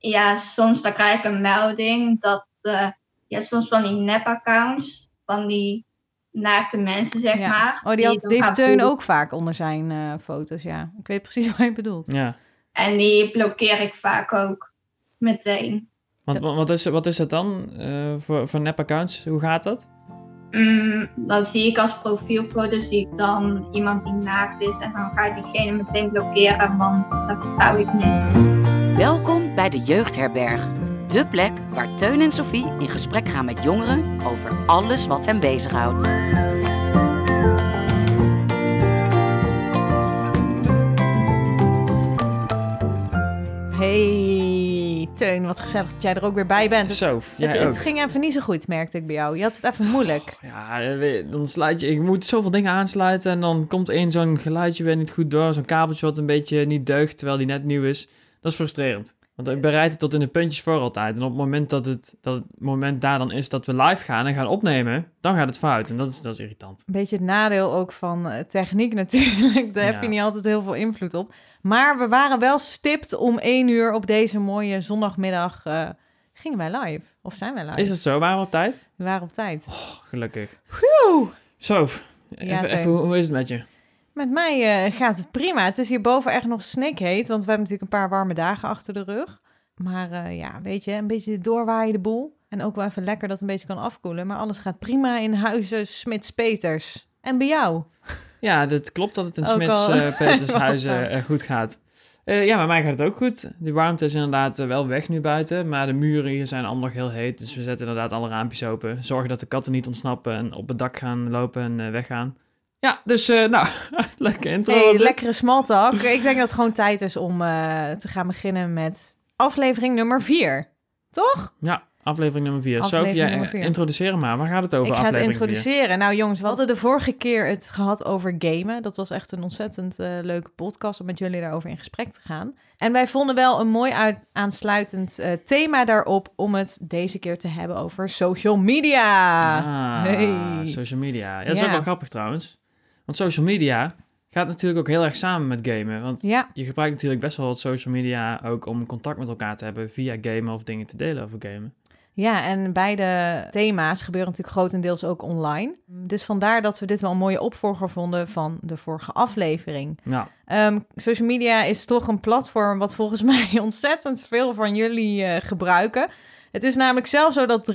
ja, soms dan krijg ik een melding dat eh, ja, soms van die nep-accounts, van die naakte mensen, zeg Ja. maar. Oh, die, had, die heeft Teun ook vaak onder zijn eh, foto's, ja. Ik weet precies wat je bedoelt. Ja. En die blokkeer ik vaak ook meteen. Want wa- wat is, wat is dat dan eh, voor, voor nep-accounts? Hoe gaat dat? Mm, dan zie ik als profielfoto zie ik dan iemand die naakt is en dan ga ik diegene meteen blokkeren, want dat vertrouw ik niet. Welkom bij de Jeugdherberg. De plek waar Teun en Sophie in gesprek gaan met jongeren over alles wat hen bezighoudt. Hey, Teun, wat gezellig dat jij er ook weer bij bent. Het, Zo, jij het, ook. het ging even niet zo goed, merkte ik bij jou. Je had het even moeilijk. Ja, eh, weet- dan sluit je... Ik moet zoveel dingen aansluiten en dan komt één zo'n geluidje weer niet goed door. Zo'n kabeltje wat een beetje niet deugt, terwijl die net nieuw is. Dat is frustrerend. Want ik bereid het tot in de puntjes voor altijd. En op het moment dat het, dat het moment daar dan is dat we live gaan en gaan opnemen, dan gaat het fout. En dat is, dat is irritant. Een beetje het nadeel ook van eh, techniek natuurlijk. Daar heb je niet altijd heel veel invloed op. Maar we waren wel stipt om één uur op deze mooie zondagmiddag. eh, gingen wij live? Of zijn wij live? Is het zo? Waren we op tijd? We waren op tijd. Oh, gelukkig. Zo, even, even, hoe, hoe is het met je? Met mij eh, gaat het prima. Het is hierboven echt nog snikheet, want we hebben natuurlijk een paar warme dagen achter de rug. Maar eh, ja, weet je, een beetje doorwaaien de boel. En ook wel even lekker dat het een beetje kan afkoelen. Maar alles gaat prima in huizen Smits-Peters. En bij jou? Ja, het klopt dat het in Smits Petershuizen Wat, eh, goed gaat. Ja, bij mij gaat het ook goed. De warmte is inderdaad wel weg nu buiten, maar de muren hier zijn allemaal nog heel heet. Dus we zetten inderdaad alle raampjes open. Zorgen dat de katten niet ontsnappen en op het dak gaan lopen en weggaan. Ja, dus eh, nou, lekker intro. Hey, lekkere small talk. Ik denk dat het gewoon tijd is om eh, te gaan beginnen met aflevering nummer 4. Toch? Ja, aflevering nummer 4. Aflevering Sofie, jij, nummer eh, vier. introduceer hem maar. Waar gaat het over Ik ga het vier? introduceren. Nou jongens, we hadden de vorige keer het gehad over gamen. Dat was echt een ontzettend eh, leuke podcast om met jullie daarover in gesprek te gaan. En wij vonden wel een mooi uit, aansluitend thema daarop om het deze keer te hebben over social media. Ah, Hey. social media. Ja, dat is Ja. ook wel grappig trouwens. Want social media gaat natuurlijk ook heel erg samen met gamen. Want Ja, je gebruikt natuurlijk best wel wat social media ook om contact met elkaar te hebben via gamen of dingen te delen over gamen. ja, en beide thema's gebeuren natuurlijk grotendeels ook online. Dus vandaar dat we dit wel een mooie opvolger vonden van de vorige aflevering. Nou, Ehm, social media is toch een platform wat volgens mij ontzettend veel van jullie eh, gebruiken. Het is namelijk zelfs zo dat 93,5%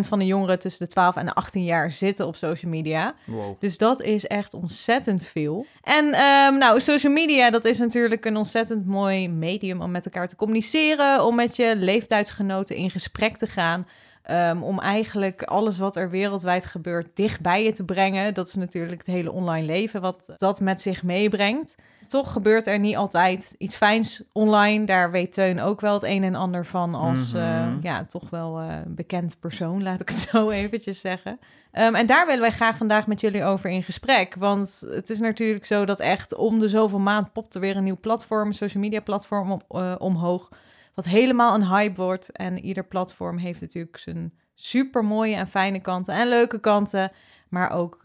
van de jongeren tussen de 12 en de 18 jaar zitten op social media. wow. Dus dat is echt ontzettend veel. En ehm, nou, social media, dat is natuurlijk een ontzettend mooi medium om met elkaar te communiceren, om met je leeftijdsgenoten in gesprek te gaan. ehm, om eigenlijk alles wat er wereldwijd gebeurt dicht bij je te brengen. Dat is natuurlijk het hele online leven wat dat met zich meebrengt. Toch gebeurt er niet altijd iets fijns online. Daar weet Teun ook wel het een en ander van als Mhm. eh, ja, toch wel eh, bekend persoon, laat ik het zo eventjes zeggen. Ehm, en daar willen wij graag vandaag met jullie over in gesprek. Want het is natuurlijk zo dat echt om de zoveel maand popt er weer een nieuw platform, een social media platform om, eh, omhoog. Wat helemaal een hype wordt. En ieder platform heeft natuurlijk zijn super mooie en fijne kanten en leuke kanten. Maar ook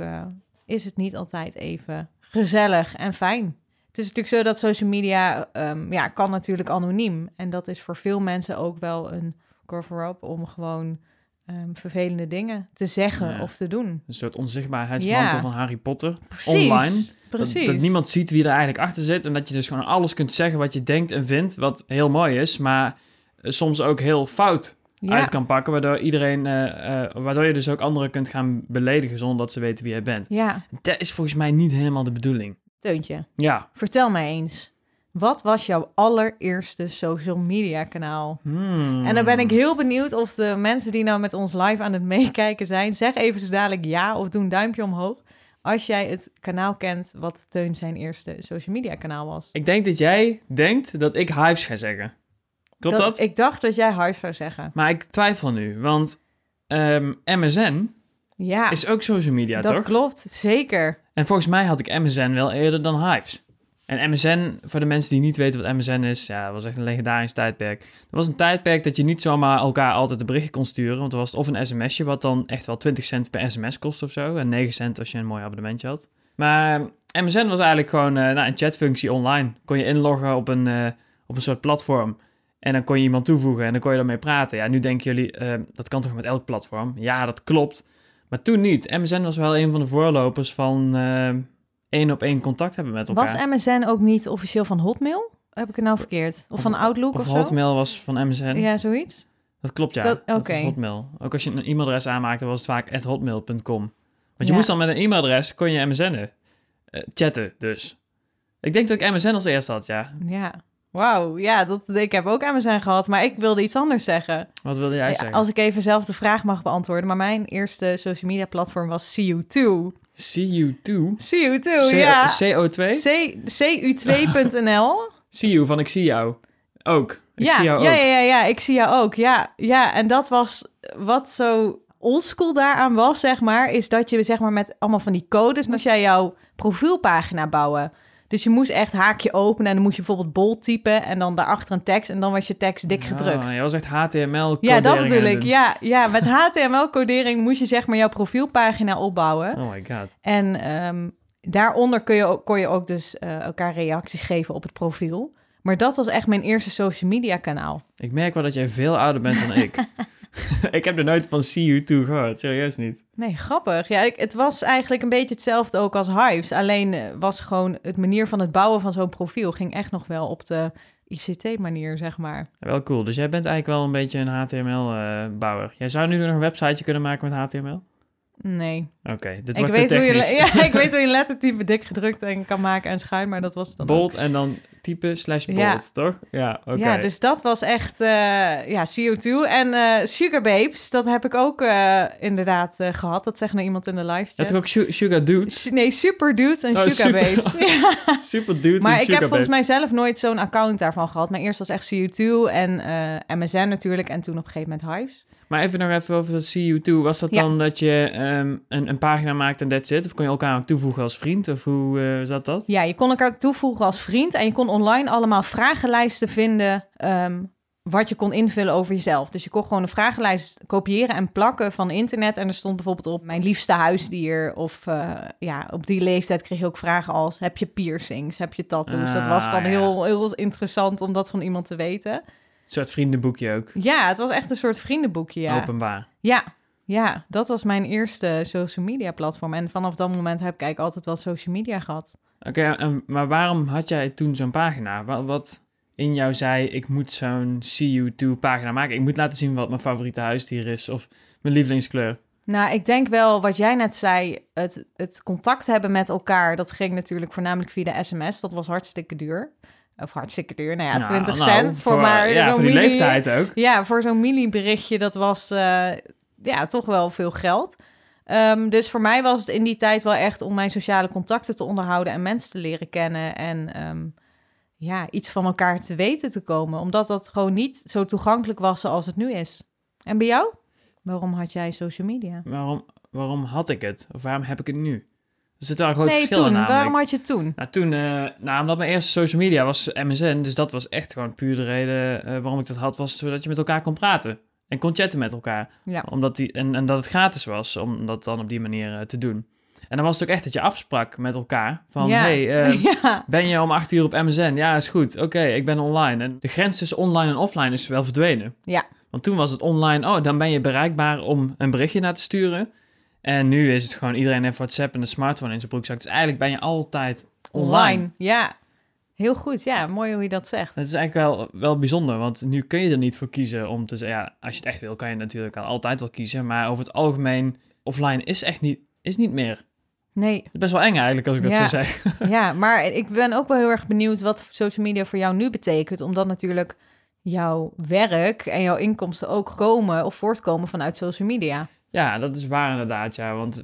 is het niet altijd even gezellig en fijn. Het is natuurlijk zo dat social media ehm, ja, kan natuurlijk anoniem. En dat is voor veel mensen ook wel een cover-up om gewoon ehm, vervelende dingen te zeggen Ja. of te doen. Een soort onzichtbaarheidsmantel Ja. van Harry Potter. Precies. Online. Dat, Precies. dat niemand ziet wie er eigenlijk achter zit. En dat je dus gewoon alles kunt zeggen wat je denkt en vindt. Wat heel mooi is, maar eh, soms ook heel fout ja. uit kan pakken. Waardoor iedereen, eh, eh, waardoor je dus ook anderen kunt gaan beledigen zonder dat ze weten wie jij bent. ja, Dat is volgens mij niet helemaal de bedoeling. Teuntje, Ja. vertel mij eens. Wat was jouw allereerste social media kanaal? Hmm. En dan ben ik heel benieuwd of de mensen die nou met ons live aan het meekijken zijn, zeg even zo dadelijk ja of doe een duimpje omhoog. Als jij het kanaal kent wat Teun zijn eerste social media kanaal was. Ik denk dat jij denkt dat ik Hives ga zeggen. Klopt dat? Ik dacht dat jij Hives zou zeggen. Maar ik twijfel nu, want ehm, MSN Ja, is ook social media, dat toch? klopt. Zeker. En volgens mij had ik MSN wel eerder dan Hives. En MSN, voor de mensen die niet weten wat MSN is, ja, dat was echt een legendarisch tijdperk. Dat was een tijdperk dat je niet zomaar elkaar altijd een berichtje kon sturen, want er was het of een sms'je, wat dan echt wel 20 cent per sms kost of zo, en 9 cent als je een mooi abonnementje had. Maar MSN was eigenlijk gewoon eh, nou, een chatfunctie online. Kon je inloggen op een, eh, op een soort platform. En dan kon je iemand toevoegen en dan kon je daarmee praten. Ja, nu denken jullie, eh, dat kan toch met elk platform? Ja, dat klopt. Maar toen niet. MSN was wel een van de voorlopers van eh, één op één contact hebben met elkaar. Was MSN ook niet officieel van Hotmail? Heb ik het nou verkeerd? Of, van Outlook of, of zo? Hotmail was van MSN. Ja, zoiets. Dat klopt, ja. Dat- Hotmail. Ook als je een e-mailadres aanmaakte, was het vaak hotmail.com. Want je Ja. moest dan met een e-mailadres, kon je MSN'en. Eh, chatten dus. Ik denk dat ik MSN als eerste had, ja. Ja. Wauw, ja, dat, ik heb ook MSN gehad, maar ik wilde iets anders zeggen. Wat wilde jij Ja, zeggen? Als ik even zelf de vraag mag beantwoorden, maar mijn eerste social media platform was CU2. CU2? CU2, C- ja. CO2? C, CU2.nl. See you van ik zie jou. Ook. Ik ja, zie jou ja, ook. ja, ja, ja, ik zie jou ook. Ja, ja, en dat was wat zo oldschool daaraan was, zeg maar, is dat je zeg maar met allemaal van die codes moest jij jouw profielpagina bouwen. Dus je moest echt haakje openen en dan moest je bijvoorbeeld bold typen en dan daarachter een tekst en dan was je tekst dik gedrukt. Ah, je was echt HTML. Ja, dat bedoel ik. doen. Ja, ja, met HTML-codering moest je zeg maar jouw profielpagina opbouwen. Oh my god. En ehm, daaronder kun je ook, kon je ook dus eh, elkaar reacties geven op het profiel. Maar dat was echt mijn eerste social media kanaal. Ik merk wel dat jij veel ouder bent dan ik. ik heb er nooit van See You2 gehoord. Serieus niet. Nee, grappig. Ja, ik, het was eigenlijk een beetje hetzelfde ook als Hives. Alleen eh, was gewoon het manier van het bouwen van zo'n profiel ging echt nog wel op de ICT-manier, zeg maar. Wel cool. Dus jij bent eigenlijk wel een beetje een HTML-bouwer. jij zou nu nog een websiteje kunnen maken met HTML? Nee. Oké, dit Ik wordt te weet, hoe je, ja, ik weet hoe je lettertype dik gedrukt en kan maken en schuin, maar dat was het dan ook. Bold en dan type slash bold, Ja. toch? Ja, oké. Ja, dus dat was echt eh, ja, CO2. En eh Sugar Babes, dat heb ik ook eh, inderdaad eh, gehad. Dat zegt nou iemand in de live chat. had toch ook Su- Sugar Dudes? Su- Nee, Super Dudes en Oh, Sugar super. Babes. Ja. Super Dudes Maar ik heb volgens mij zelf nooit zo'n account daarvan gehad. Maar eerst was echt CU2 en MSN natuurlijk. En toen op een gegeven moment Hives. Maar even nog even over dat CU2. Was dat Ja. dan dat je ehm, een, een pagina maakt en that's it? Of kon je elkaar ook toevoegen als vriend? Of hoe eh, zat dat? Ja, je kon elkaar toevoegen als vriend. En je kon online allemaal vragenlijsten vinden... ehm, wat je kon invullen over jezelf. Dus je kon gewoon een vragenlijst kopiëren en plakken van internet. En er stond bijvoorbeeld op mijn liefste huisdier. Of eh, ja, op die leeftijd kreeg je ook vragen als... heb je piercings, heb je tattoos? dat was dan Ah, ja. heel, heel interessant om dat van iemand te weten. Een soort vriendenboekje ook. Ja, het was echt een soort vriendenboekje, ja. Openbaar. Ja, ja, dat was mijn eerste social media platform. En vanaf dat moment heb ik eigenlijk altijd wel social media gehad. Oké, en- maar waarom had jij toen zo'n pagina? Wat, wat in jou zei, ik moet zo'n CU2 pagina maken. Ik moet laten zien wat mijn favoriete huisdier is of mijn lievelingskleur. Nou, ik denk wel wat jij net zei, het, het contact hebben met elkaar, dat ging natuurlijk voornamelijk via de sms. Dat was hartstikke duur. Of hartstikke duur, nou ja, Nou, 20 nou, cent voor, maar ja, zo'n voor die mini- leeftijd ook. Ja, voor zo'n mini-berichtje, dat was eh, ja, toch wel veel geld. Ehm, dus voor mij was het in die tijd wel echt om mijn sociale contacten te onderhouden en mensen te leren kennen en ehm, ja, iets van elkaar te weten te komen. Omdat dat gewoon niet zo toegankelijk was zoals het nu is. En bij jou? Waarom had jij social media? Waarom, waarom had ik het? Of waarom heb ik het nu? Er zit wel een groot nee, verschil in toen. namelijk. Waarom had je het toen? Nou, toen, eh, nou, omdat mijn eerste social media was MSN, dus dat was echt gewoon puur de reden eh, waarom ik dat had, was zodat je met elkaar kon praten en kon chatten met elkaar. Ja. Omdat die, en, en dat het gratis was om dat dan op die manier eh, te doen. En dan was het ook echt dat je afsprak met elkaar van, ja. hey, ja. ben je om acht uur op MSN? Ja, is goed. Oké, ik ben online. En de grens tussen online en offline is wel verdwenen. Ja. Want toen was het online, oh, dan ben je bereikbaar om een berichtje naar te sturen. En nu is het gewoon, iedereen heeft WhatsApp en de smartphone in zijn broekzak. Dus eigenlijk ben je altijd online. Online. Ja. Heel goed. Ja, mooi hoe je dat zegt. Dat is eigenlijk wel, wel bijzonder, want nu kun je er niet voor kiezen om te zeggen, ja, als je het echt wil, kan je natuurlijk altijd wel kiezen. Maar over het algemeen, offline is echt niet, is niet meer. Nee, Het is best wel eng eigenlijk, als ik dat zo zeg. ja, maar ik ben ook wel heel erg benieuwd wat social media voor jou nu betekent. Omdat natuurlijk jouw werk en jouw inkomsten ook komen of voortkomen vanuit social media. Ja, dat is waar inderdaad, ja. Want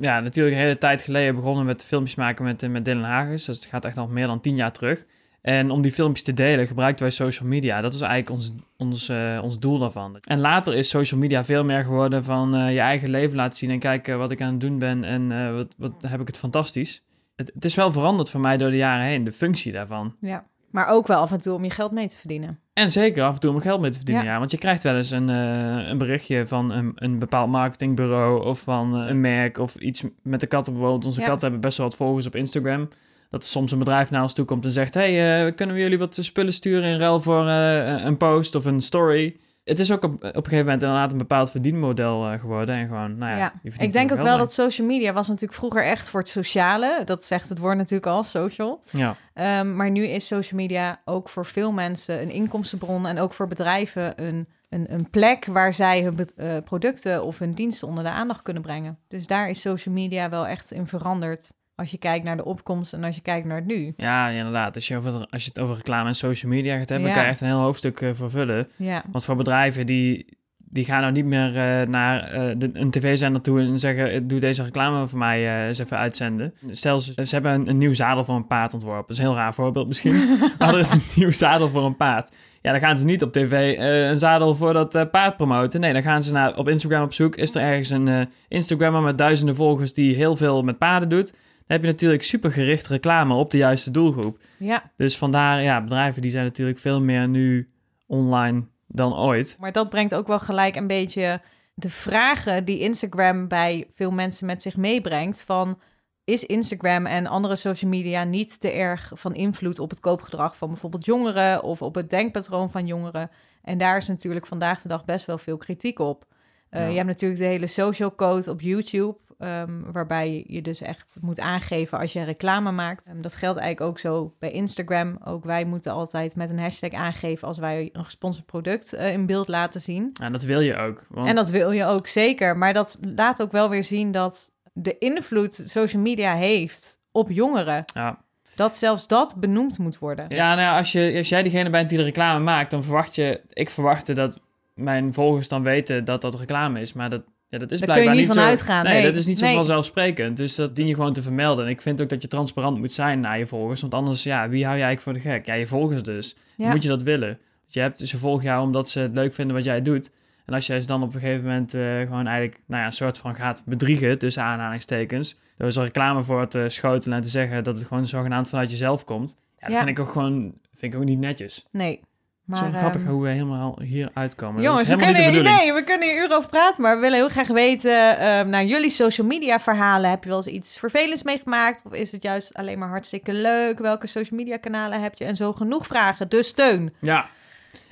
ja, natuurlijk een hele tijd geleden begonnen met filmpjes maken met, eh, met Dylan Hagens. Dus het gaat echt al meer dan tien jaar terug. En om die filmpjes te delen gebruikten wij social media. Dat was eigenlijk ons, ons, eh, ons doel daarvan. En later is social media veel meer geworden van eh, je eigen leven laten zien... en kijken wat ik aan het doen ben en wat, wat heb ik het fantastisch. Het, het is wel veranderd voor mij door de jaren heen, de functie daarvan. Ja. Maar ook wel af en toe om je geld mee te verdienen. En zeker af en toe om geld mee te verdienen, Ja. ja. Want je krijgt wel eens een, eh, een berichtje van een, een bepaald marketingbureau of van eh, een merk of iets met de katten bijvoorbeeld. Onze Ja. katten hebben best wel wat volgers op Instagram. Dat er soms een bedrijf naar ons toe komt en zegt... hey, eh, kunnen we jullie wat spullen sturen in ruil voor een post of een story? Het is ook op, op een gegeven moment inderdaad een bepaald verdienmodel eh, geworden. En gewoon, nou ja, Ja, ik denk ook wel dat social media was natuurlijk vroeger echt voor het sociale. Dat zegt het woord natuurlijk al, social. Ja, Ehm, maar nu is social media ook voor veel mensen een inkomstenbron en ook voor bedrijven een, een, een plek waar zij hun eh, producten of hun diensten onder de aandacht kunnen brengen. Dus daar is social media wel echt in veranderd als je kijkt naar de opkomst en als je kijkt naar het nu. ja inderdaad. Als je, over, als je het over reclame en social media gaat hebben... Ja. kan je echt een heel hoofdstuk eh, vervullen. Ja, Want voor bedrijven die, die gaan nou niet meer eh, naar eh, de, een tv-zender toe en zeggen: Doe deze reclame voor mij eens even uitzenden. Stel, ze, ze hebben een, een nieuw zadel voor een paard ontworpen. Dat is een heel raar voorbeeld misschien. maar er is een nieuw zadel voor een paard. Ja, dan gaan ze niet op tv een zadel voor dat paard promoten. Nee, dan gaan ze naar, op Instagram op zoek. Is er ergens een Instagrammer met duizenden volgers die heel veel met paarden doet? Heb je natuurlijk super gericht reclame op de juiste doelgroep. ja, Dus vandaar, ja, bedrijven die zijn natuurlijk veel meer nu online dan ooit. maar dat brengt ook wel gelijk een beetje de vragen die Instagram bij veel mensen met zich meebrengt van is Instagram en andere social media niet te erg van invloed op het koopgedrag van bijvoorbeeld jongeren of op het denkpatroon van jongeren? En daar is natuurlijk vandaag de dag best wel veel kritiek op. Eh, Ja. Je hebt natuurlijk de hele social code op YouTube, ehm, waarbij je dus echt moet aangeven als je reclame maakt. Ehm, dat geldt eigenlijk ook zo bij Instagram. Ook wij moeten altijd met een hashtag aangeven als wij een gesponsord product eh, in beeld laten zien. Ja, dat wil je ook. Want... En dat wil je ook zeker. Maar dat laat ook wel weer zien dat de invloed social media heeft op jongeren. Ja, Dat zelfs dat benoemd moet worden. ja nou ja, als, je, als jij diegene bent die de reclame maakt, dan verwacht je... Ik verwachtte dat mijn volgers dan weten dat dat reclame is, maar dat, ja, dat is Daar kun je blijkbaar niet niet van zo... uitgaan, Nee, nee. dat is niet zo Nee. vanzelfsprekend. Dus dat dien je gewoon te vermelden. En ik vind ook dat je transparant moet zijn naar je volgers, want anders, ja, wie hou je eigenlijk voor de gek? Ja, je volgers dus. Ja. Moet je dat willen? Want je hebt, ze volgen jou omdat ze het leuk vinden wat jij doet. En als jij ze dan op een gegeven moment eh, gewoon eigenlijk nou ja, een soort van gaat bedriegen, tussen aanhalingstekens, door ze reclame voor te schotelen en te zeggen dat het gewoon zogenaamd vanuit jezelf komt, ja, dat Ja. vind ik ook gewoon vind ik ook niet netjes. Nee. Maar, Zo grappig ehm, hoe we helemaal hier uitkomen. Jongens, we kunnen, niet de bedoeling. nee, we kunnen hier uren over praten, maar we willen heel graag weten, ehm naar jullie social media verhalen, heb je wel eens iets vervelends meegemaakt? Of is het juist alleen maar hartstikke leuk? Welke social media kanalen heb je? En zo genoeg vragen, dus steun. Ja,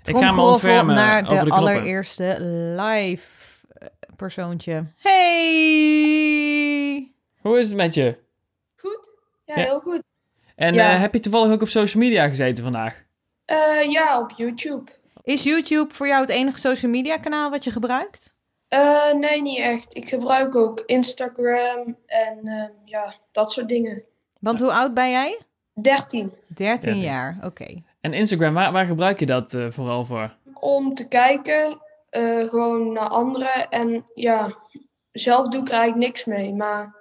ik ga me ontfermen naar over de, allereerste live eh, persoontje. Hey! Hoe is het met je? Goed? Ja, Ja. heel goed. En Ja. eh, heb je toevallig ook op social media gezeten vandaag? Eh, ja, op YouTube. Is YouTube voor jou het enige social media kanaal wat je gebruikt? Eh, nee, niet echt. Ik gebruik ook Instagram en ehm, ja, dat soort dingen. Want hoe oud ben jij? 13. 13 13. jaar, oké. En Instagram, waar, waar gebruik je dat eh, vooral voor? Om te kijken, eh, gewoon naar anderen. En ja, zelf doe ik er eigenlijk niks mee. Maar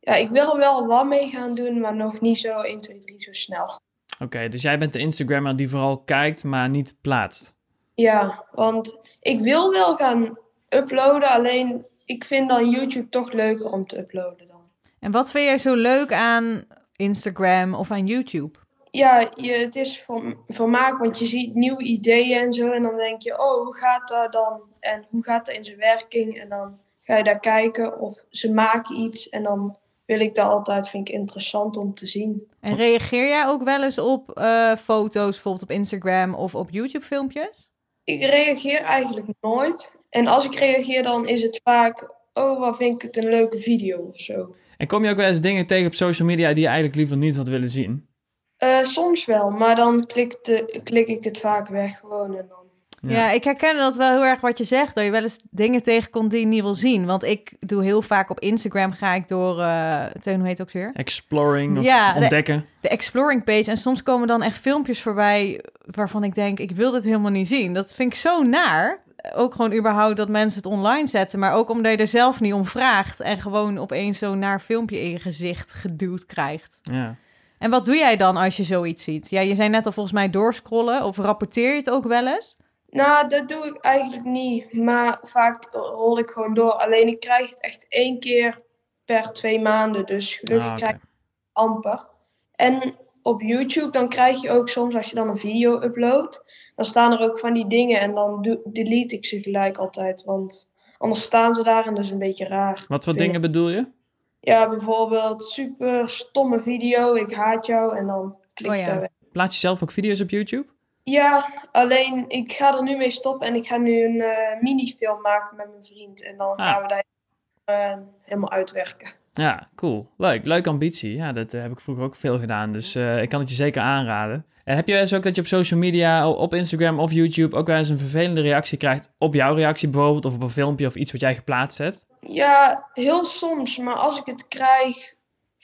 ja, ik wil er wel wat mee gaan doen, maar nog niet zo 1, 2, 3 zo snel. Oké, dus jij bent de Instagrammer die vooral kijkt, maar niet plaatst. Ja, want ik wil wel gaan uploaden, alleen ik vind dan YouTube toch leuker om te uploaden dan. En wat vind jij zo leuk aan Instagram of aan YouTube? Ja, je, het is van vermaak, want je ziet nieuwe ideeën en zo. En dan denk je, oh, hoe gaat dat dan? En hoe gaat dat in zijn werking? En dan ga je daar kijken of ze maken iets. En dan wil ik dat altijd, vind ik interessant om te zien. En reageer jij ook wel eens op eh, foto's, bijvoorbeeld op Instagram of op YouTube-filmpjes? Ik reageer eigenlijk nooit. En als ik reageer, dan is het vaak, oh, wat vind ik het een leuke video of zo. En kom je ook wel eens dingen tegen op social media die je eigenlijk liever niet had willen zien? Eh, soms wel, maar dan klik, de, klik ik het vaak weg gewoon en dan. Ja. ik herken dat wel heel erg wat je zegt. Dat je wel eens dingen tegenkomt die je niet wil zien. Want ik doe heel vaak op Instagram, ga ik door... eh Teun, hoe heet het ook weer? Exploring of Ja, de- ontdekken. De exploring page. En soms komen dan echt filmpjes voorbij waarvan ik denk, ik wil dit helemaal niet zien. Dat vind ik zo naar. Ook gewoon überhaupt dat mensen het online zetten. Maar ook omdat je er zelf niet om vraagt. En gewoon opeens zo'n naar filmpje in je gezicht geduwd krijgt. Ja. En wat doe jij dan als je zoiets ziet? Ja, je zei net al volgens mij doorscrollen. Of rapporteer je het ook wel eens? Nou, dat doe ik eigenlijk niet. Maar vaak rol ik gewoon door. Alleen ik krijg het echt één keer per twee maanden. Dus gelukkig Ah, krijg ik amper. En op YouTube dan krijg je ook soms, als je dan een video uploadt, dan staan er ook van die dingen. En dan delete ik ze gelijk altijd. Want anders staan ze daar en dat is een beetje raar. Wat voor ik. dingen bedoel je? Ja, bijvoorbeeld super stomme video, ik haat jou en dan klik Oh je ja. daar weg. Plaats je zelf ook video's op YouTube? Ja, alleen ik ga er nu mee stoppen en ik ga nu een eh minifilm maken met mijn vriend. En dan Ah. gaan we daar eh, helemaal uitwerken. Ja, cool. Leuk. Leuke ambitie. Ja, dat eh, heb ik vroeger ook veel gedaan. Dus ik kan het je zeker aanraden. En heb je wel eens ook dat je op social media, op Instagram of YouTube, ook wel eens een vervelende reactie krijgt op jouw reactie bijvoorbeeld, of op een filmpje of iets wat jij geplaatst hebt? Ja, heel soms, maar als ik het krijg,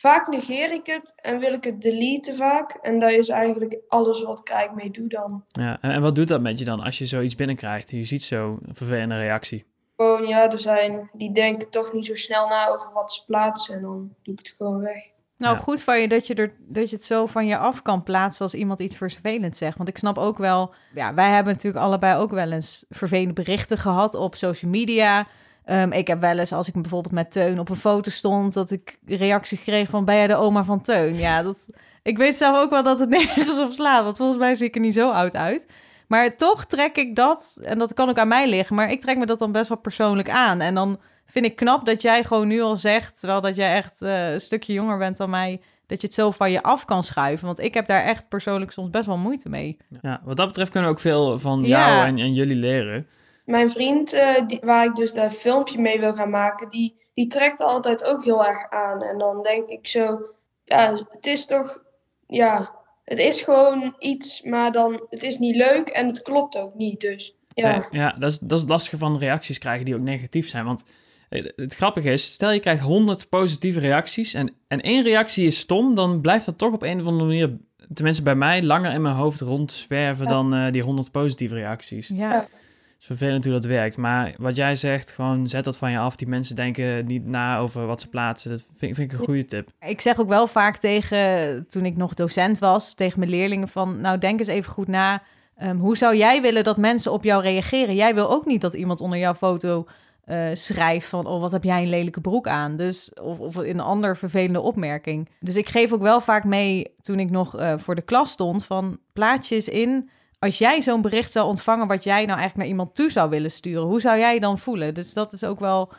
vaak negeer ik het en wil ik het deleten vaak. En dat is eigenlijk alles wat ik eigenlijk mee doe dan. Ja, en, en wat doet dat met je dan als je zoiets binnenkrijgt? Je ziet zo'n vervelende reactie. Gewoon, ja, er zijn, die denken toch niet zo snel na over wat ze plaatsen en dan doe ik het gewoon weg. Nou, Ja. goed van je dat je, er, dat je het zo van je af kan plaatsen als iemand iets vervelends zegt. Want ik snap ook wel, ja, wij hebben natuurlijk allebei ook wel eens vervelende berichten gehad op social media. Ehm, ik heb wel eens, als ik bijvoorbeeld met Teun op een foto stond, dat ik reacties kreeg van, ben jij de oma van Teun? Ja, dat, ik weet zelf ook wel dat het nergens op slaat, want volgens mij zie ik er niet zo oud uit. Maar toch trek ik dat, en dat kan ook aan mij liggen, maar ik trek me dat dan best wel persoonlijk aan. En dan vind ik knap dat jij gewoon nu al zegt, terwijl dat jij echt eh, een stukje jonger bent dan mij, dat je het zo van je af kan schuiven. Want ik heb daar echt persoonlijk soms best wel moeite mee. Ja, wat dat betreft kunnen we ook veel van Ja. jou en, en jullie leren. Mijn vriend, eh, die, waar ik dus dat filmpje mee wil gaan maken, die, die trekt altijd ook heel erg aan. En dan denk ik zo, ja, het is toch, ja, het is gewoon iets, maar dan, het is niet leuk en het klopt ook niet. Dus ja, Nee, ja dat, is, dat is het lastige van reacties krijgen die ook negatief zijn. Want eh, het grappige is, stel je krijgt 100 positieve reacties en, en één reactie is stom, dan blijft dat toch op een of andere manier, tenminste bij mij, langer in mijn hoofd rondzwerven Ja. dan eh, die 100 positieve reacties. Ja. Is vervelend hoe dat werkt. Maar wat jij zegt, gewoon zet dat van je af. Die mensen denken niet na over wat ze plaatsen. Dat vind, vind ik een goede tip. ik zeg ook wel vaak tegen, toen ik nog docent was, tegen mijn leerlingen van, nou denk eens even goed na. ehm, hoe zou jij willen dat mensen op jou reageren? Jij wil ook niet dat iemand onder jouw foto eh, schrijft van, oh wat heb jij een lelijke broek aan? Dus, of, of een ander vervelende opmerking. Dus ik geef ook wel vaak mee, toen ik nog eh, voor de klas stond, van plaatjes in als jij zo'n bericht zou ontvangen wat jij nou eigenlijk naar iemand toe zou willen sturen, hoe zou jij je dan voelen? Dus dat is ook wel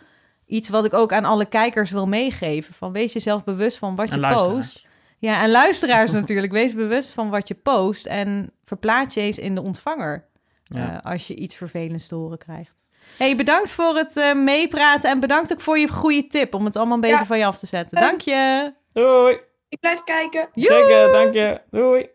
iets wat ik ook aan alle kijkers wil meegeven. Van wees jezelf bewust van wat je luisteraars. post. Ja, en luisteraars natuurlijk. Wees bewust van wat je post en verplaats je eens in de ontvanger Ja. eh, als je iets vervelends te horen krijgt. Hey, bedankt voor het eh, meepraten en bedankt ook voor je goede tip om het allemaal een beetje Ja. van je af te zetten. Eh. Dank je. Doei! ik blijf kijken. Zeker, dank je. Doei!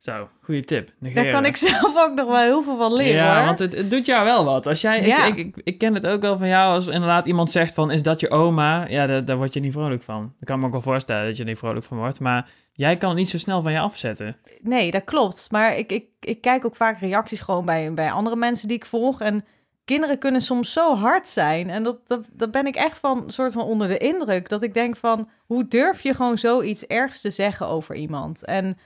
Zo, goede tip. Daar kan ik zelf ook nog wel heel veel van leren ja, hoor. want het, het doet jou wel wat. Als jij, Ja. ik, ik, ik, ik ken het ook wel van jou, als inderdaad iemand zegt van, is dat je oma? Ja, daar, daar word je niet vrolijk van. Ik kan me ook wel voorstellen dat je er niet vrolijk van wordt, maar jij kan het niet zo snel van je afzetten. Nee, dat klopt. Maar ik, ik, ik kijk ook vaak reacties gewoon bij, bij andere mensen die ik volg. En kinderen kunnen soms zo hard zijn. En dat, dat, dat ben ik echt van soort van onder de indruk. Dat ik denk van, hoe durf je gewoon zoiets ergs te zeggen over iemand? En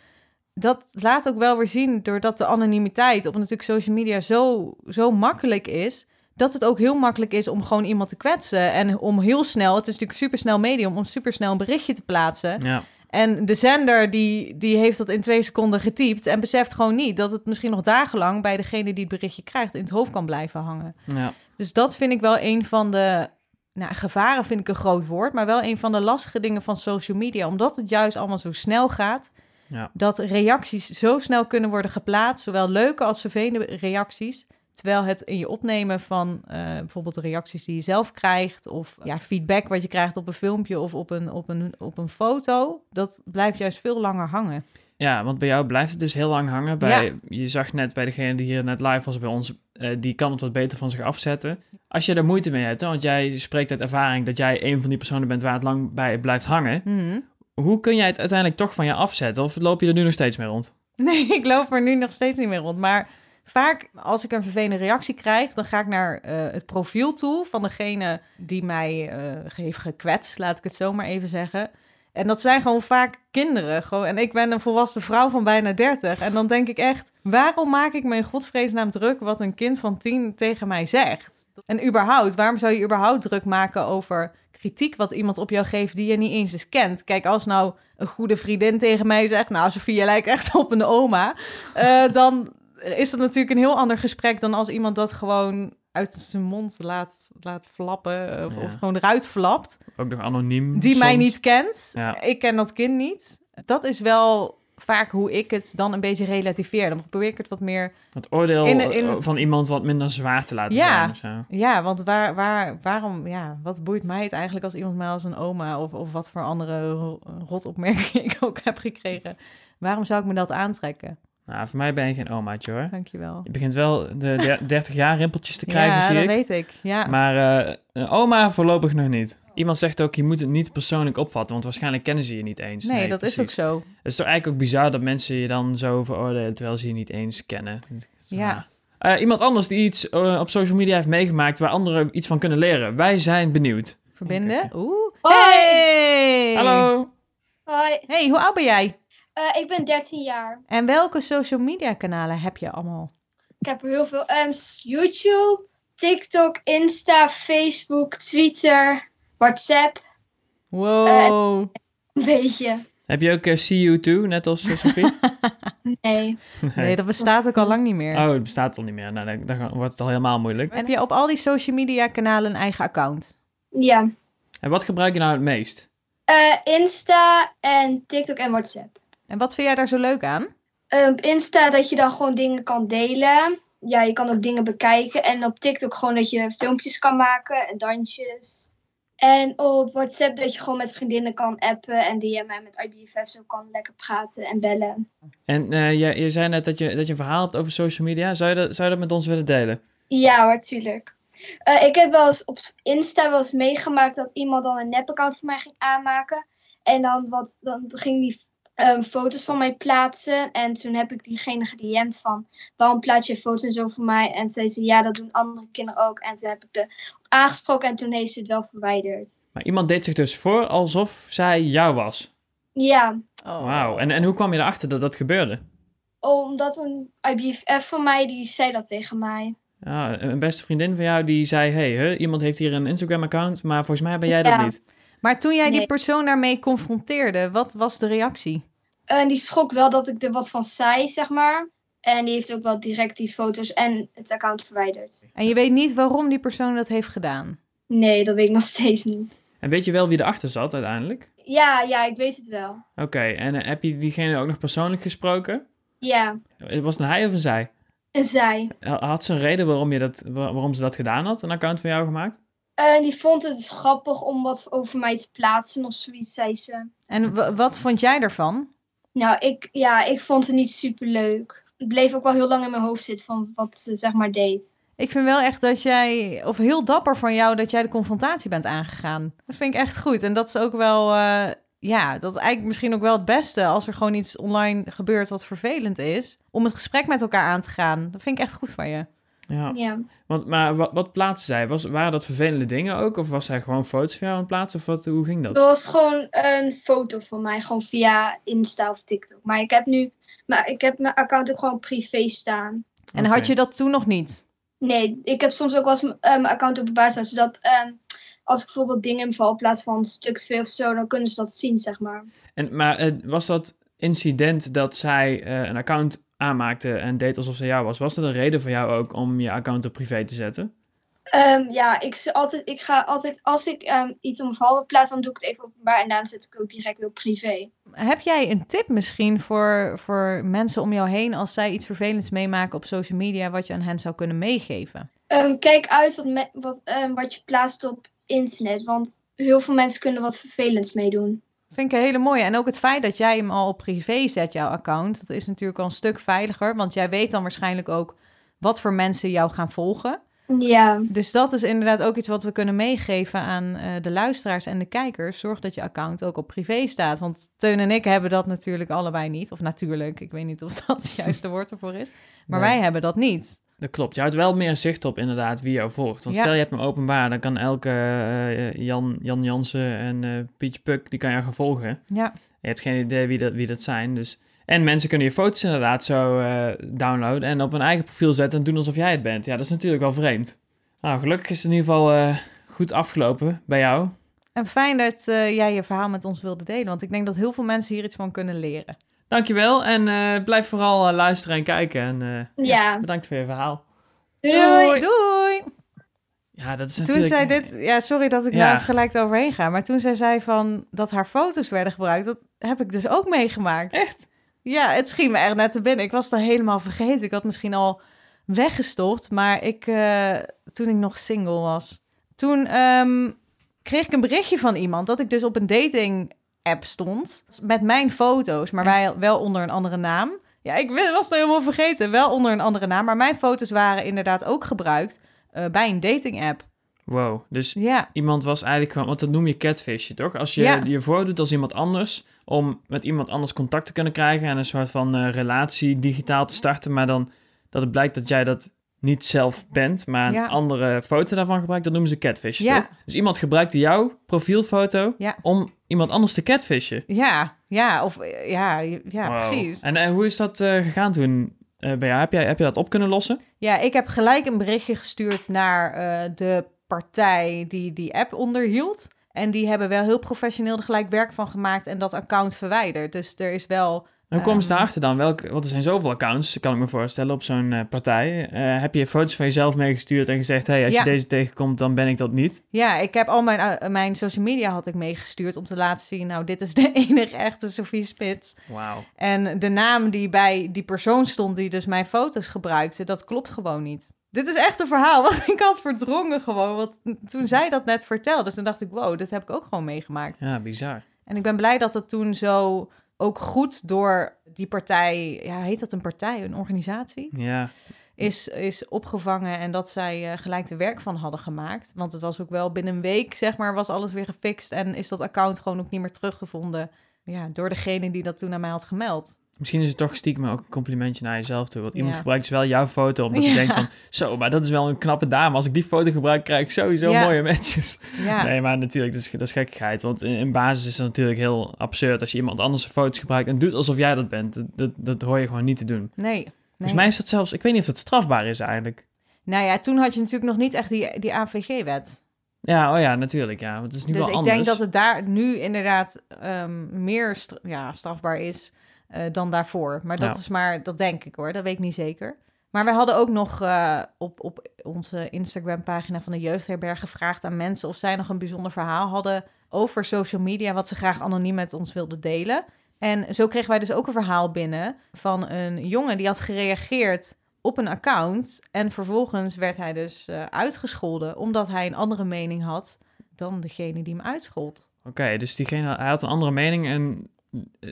dat laat ook wel weer zien, doordat de anonimiteit op natuurlijk social media zo, zo makkelijk is, dat het ook heel makkelijk is om gewoon iemand te kwetsen. En om heel snel, het is natuurlijk super snel medium, om super snel een berichtje te plaatsen. Ja, En de zender die, die heeft dat in twee seconden getypt en beseft gewoon niet dat het misschien nog dagenlang bij degene die het berichtje krijgt in het hoofd kan blijven hangen. ja. Dus dat vind ik wel een van de, nou gevaren vind ik een groot woord, maar wel een van de lastige dingen van social media, omdat het juist allemaal zo snel gaat, Ja. dat reacties zo snel kunnen worden geplaatst, zowel leuke als vervelende reacties. Terwijl het in je opnemen van eh, bijvoorbeeld de reacties die je zelf krijgt, of ja, feedback wat je krijgt op een filmpje of op een, op, een, op een foto, dat blijft juist veel langer hangen. Ja, want bij jou blijft het dus heel lang hangen. Bij, Je zag net bij degene die hier net live was bij ons, eh, die kan het wat beter van zich afzetten. Als je er moeite mee hebt, hè, want jij spreekt uit ervaring dat jij een van die personen bent waar het lang bij blijft hangen. Mhm. Hoe kun jij het uiteindelijk toch van je afzetten? Of loop je er nu nog steeds mee rond? Nee, ik loop er nu nog steeds niet meer rond. Maar vaak als ik een vervelende reactie krijg, dan ga ik naar eh, het profiel toe van degene die mij eh, heeft gekwetst, laat ik het zo maar even zeggen. En dat zijn gewoon vaak kinderen. Gewoon, en ik ben een volwassen vrouw van bijna 30. En dan denk ik echt, waarom maak ik me in godsvreesnaam druk wat een kind van 10 tegen mij zegt? En überhaupt, waarom zou je überhaupt druk maken over kritiek wat iemand op jou geeft die je niet eens eens kent? Kijk, als nou een goede vriendin tegen mij zegt, nou Sofie, je lijkt echt op een oma, eh, dan is dat natuurlijk een heel ander gesprek dan als iemand dat gewoon uit zijn mond laat, laat flappen of, Ja. of gewoon eruit flapt, Ook nog anoniem. die mij niet kent. Ja. Ik ken dat kind niet. Dat is wel vaak hoe ik het dan een beetje relativeer. Dan probeer ik het wat meer... Het oordeel In- in- eh, van iemand wat minder zwaar te laten Ja. zijn of zo. Ja, want waar, waar, waarom... Ja, wat boeit mij het eigenlijk als iemand mij als een oma... of, of wat voor andere ro- rotopmerkingen ik ook heb gekregen... Waarom zou ik me dat aantrekken? Nou, voor mij ben je geen omaatje hoor. Dankjewel. Je begint wel de der- 30 jaar rimpeltjes te krijgen, ja, zie dat ik. weet ik. Ja. Maar eh, een oma voorlopig nog niet. Iemand zegt ook, je moet het niet persoonlijk opvatten, want waarschijnlijk kennen ze je niet eens. nee, dat is ook zo. Het is toch eigenlijk ook bizar dat mensen je dan zo veroordelen, terwijl ze je niet eens kennen. Ja. Eh, iemand anders die iets eh, op social media heeft meegemaakt waar anderen iets van kunnen leren. Wij zijn benieuwd. Verbinden. Oeh. Hoi. Hey! Hallo! Hoi, Hey, hoe oud ben jij? eh, ik ben 13 jaar. En welke social media kanalen heb je allemaal? Ik heb er heel veel. ehm, YouTube, TikTok, Insta, Facebook, Twitter, WhatsApp. Wow. Een beetje. Heb je ook eh, CU2, net als eh, Sophie? Nee. nee, dat bestaat ook al lang niet meer. Oh, het bestaat al niet meer. Nou, dan, dan wordt het al helemaal moeilijk. Heb je op al die social media kanalen een eigen account? Ja. En wat gebruik je nou het meest? Eh, Insta en TikTok en WhatsApp. En wat vind jij daar zo leuk aan? Eh, op Insta dat je dan gewoon dingen kan delen. Ja, je kan ook dingen bekijken. En op TikTok gewoon dat je filmpjes kan maken en dansjes. En op WhatsApp dat je gewoon met vriendinnen kan appen en DM'en en met IBFF zo kan lekker praten en bellen. En eh, je, je zei net dat je, dat je een verhaal hebt over social media. Zou je dat, zou je dat met ons willen delen? Ja hoor, tuurlijk. Eh, ik heb wel eens op Insta wel eens meegemaakt dat iemand dan een nep-account voor mij ging aanmaken. En dan, wat, dan ging die ehm, foto's van mij plaatsen. En toen heb ik diegene gedM'd van, waarom plaats je foto's en zo voor mij? En zei ze, ja, dat doen andere kinderen ook. En toen heb ik er op aangesproken en toen heeft ze het wel verwijderd. Maar iemand deed zich dus voor alsof zij jou was. Ja, Oh. Wauw. En, en hoe kwam je erachter dat dat gebeurde? omdat een IBFF van mij, die zei dat tegen mij. Ja, een beste vriendin van jou die zei... hey, hè, iemand heeft hier een Instagram-account, maar volgens mij ben jij dat Ja. niet. Maar toen jij die persoon daarmee confronteerde, wat was de reactie? En die schrok wel dat ik er wat van zei, zeg maar. En die heeft ook wel direct die foto's en het account verwijderd. En je weet niet waarom die persoon dat heeft gedaan. Nee, dat weet ik nog steeds niet. En weet je wel wie erachter zat uiteindelijk? Ja, ja, ik weet het wel. Oké, en eh, heb je diegene ook nog persoonlijk gesproken? Ja, Eh, Was het een hij of een zij? en zij. Ha- Had ze een reden waarom, je dat, wa- waarom ze dat gedaan had, een account van jou gemaakt? En die vond het grappig om wat over mij te plaatsen of zoiets, zei ze. En wat vond jij ervan? Nou, ik, ja, ik vond het niet super leuk. Het bleef ook wel heel lang in mijn hoofd zitten van wat ze zeg maar deed. Ik vind wel echt dat jij, of heel dapper van jou, dat jij de confrontatie bent aangegaan. Dat vind ik echt goed. En dat is ook wel, eh, ja, dat is eigenlijk misschien ook wel het beste als er gewoon iets online gebeurt wat vervelend is. Om het gesprek met elkaar aan te gaan. Dat vind ik echt goed van je. Ja. Ja. Want, maar wat, wat plaatste zij? Was, waren dat vervelende dingen ook? Of was zij gewoon foto's van jou aan het plaatsen? Of wat, hoe ging dat? Dat was gewoon een foto van mij, gewoon via Insta of TikTok. Maar ik heb nu, maar ik heb mijn account ook gewoon privé staan. En had je dat toen nog niet? Nee, ik heb soms ook wel eens eh, mijn account openbaar staan, zodat ehm, als ik bijvoorbeeld dingen in mijn valplaats van stuks veel of zo, dan kunnen ze dat zien, zeg maar. En, maar eh, was dat incident dat zij eh, een account aanmaakte en deed alsof ze jou was, was dat een reden voor jou ook om je account op privé te zetten? Ehm, ja, ik, altijd, ik ga altijd, als ik ehm, iets op mijn val plaats, dan doe ik het even openbaar en daarna zet ik het ook direct weer op privé. Heb jij een tip misschien voor, voor mensen om jou heen als zij iets vervelends meemaken op social media, wat je aan hen zou kunnen meegeven? Ehm, kijk uit wat, me- wat, ehm, wat je plaatst op internet, want heel veel mensen kunnen wat vervelends meedoen. Vind ik een hele mooie. En ook het feit dat jij hem al op privé zet, jouw account, dat is natuurlijk al een stuk veiliger. Want jij weet dan waarschijnlijk ook wat voor mensen jou gaan volgen. Ja, Dus dat is inderdaad ook iets wat we kunnen meegeven aan eh, de luisteraars en de kijkers. Zorg dat je account ook op privé staat. Want Teun en ik hebben dat natuurlijk allebei niet. Of natuurlijk, ik weet niet of dat het juiste woord ervoor is. Maar Nee. wij hebben dat niet. Dat klopt. Je houdt wel meer zicht op inderdaad wie jou volgt. Want Ja. stel je hebt hem openbaar, dan kan elke eh, Jan, Jan Jansen en eh, Pietje Puk, die kan jou gaan volgen. Ja, Je hebt geen idee wie dat, wie dat zijn. Dus... En mensen kunnen je foto's inderdaad zo eh, downloaden en op hun eigen profiel zetten en doen alsof jij het bent. Ja, dat is natuurlijk wel vreemd. Nou, gelukkig is het in ieder geval eh, goed afgelopen bij jou. en fijn dat eh, jij je verhaal met ons wilde delen. Want ik denk dat heel veel mensen hier iets van kunnen leren. Dankjewel en eh, blijf vooral eh, luisteren en kijken. En eh, Ja. bedankt voor je verhaal. doei! doei. Doei! Ja, dat is Toen natuurlijk... zij dit, ja, sorry dat ik Ja. daar gelijk overheen ga, maar toen zij zei van dat haar foto's werden gebruikt, dat heb ik dus ook meegemaakt. Echt? Ja, het schiet me echt net te binnen. Ik was al helemaal vergeten. Ik had misschien al weggestopt, maar ik, eh, toen ik nog single was, toen ehm, kreeg ik een berichtje van iemand dat ik dus op een dating app stond met mijn foto's, maar wij, wel onder een andere naam. Ja, ik was het helemaal vergeten. Wel onder een andere naam, maar mijn foto's waren inderdaad ook gebruikt eh, bij een dating app. Wow, dus Ja, iemand was eigenlijk gewoon... Want dat noem je catfishje, toch? Als je Ja. je voordoet als iemand anders... om met iemand anders contact te kunnen krijgen... en een soort van eh, relatie digitaal te starten... maar dan dat het blijkt dat jij dat niet zelf bent... maar een Ja. andere foto daarvan gebruikt... dat noemen ze catfishje, Ja. toch? Dus iemand gebruikte jouw profielfoto... Ja. om iemand anders te catfishen. ja, ja, of eh, ja, ja, Wow. precies. En, en hoe is dat eh, gegaan toen eh, bij jou? Heb, jij, heb je dat op kunnen lossen? Ja, ik heb gelijk een berichtje gestuurd naar eh, de partij die die app onderhield. En die hebben wel heel professioneel er gelijk werk van gemaakt en dat account verwijderd. Dus er is wel... Hoe komen ze Ehm. daarachter dan? Welk, want er zijn zoveel accounts, kan ik me voorstellen, op zo'n eh, partij. Eh, heb je foto's van jezelf meegestuurd en gezegd... hey, als Ja. je deze tegenkomt, dan ben ik dat niet? Ja, ik heb al mijn, eh, mijn social media had ik meegestuurd om te laten zien... nou, dit is de enige echte Sophie Spits. Wauw. En de naam die bij die persoon stond die dus mijn foto's gebruikte... dat klopt gewoon niet. Dit is echt een verhaal wat ik had verdrongen gewoon. Want toen zij dat net vertelde, toen dacht ik... wow, dit heb ik ook gewoon meegemaakt. Ja, bizar. En ik ben blij dat het toen zo ook goed door die partij, ja, heet dat een partij, een organisatie, Ja, is, is opgevangen en dat zij eh, gelijk de werk van hadden gemaakt. Want het was ook wel binnen een week, zeg maar, was alles weer gefixt en is dat account gewoon ook niet meer teruggevonden. Ja, door degene die dat toen aan mij had gemeld. Misschien is het toch stiekem ook een complimentje naar jezelf toe. Want iemand Ja. gebruikt dus wel jouw foto, omdat je Ja. denkt van... Zo, maar dat is wel een knappe dame. Als ik die foto gebruik, krijg ik sowieso Ja. mooie matches. Nee, maar natuurlijk, dat is, dat is gekkigheid. Want in, in basis is het natuurlijk heel absurd... als je iemand anders foto's gebruikt en doet alsof jij dat bent. Dat, dat, dat hoor je gewoon niet te doen. nee. nee. Volgens mij is dat zelfs... Ik weet niet of dat strafbaar is eigenlijk. Nou ja, toen had je natuurlijk nog niet echt die, die AVG-wet. Ja, oh ja, natuurlijk. Ja, want het is nu Dus wel ik anders. denk dat het daar nu inderdaad ehm, meer ja, strafbaar is eh, dan daarvoor. Maar dat Ja. is maar, dat denk ik hoor, dat weet ik niet zeker. Maar we hadden ook nog eh, op, op onze Instagram-pagina van de Jeugdherberg gevraagd aan mensen of zij nog een bijzonder verhaal hadden over social media, wat ze graag anoniem met ons wilden delen. En zo kregen wij dus ook een verhaal binnen van een jongen die had gereageerd op een account. En vervolgens werd hij dus eh, uitgescholden omdat hij een andere mening had dan degene die hem uitschold. Oké, dus diegene, hij had een andere mening en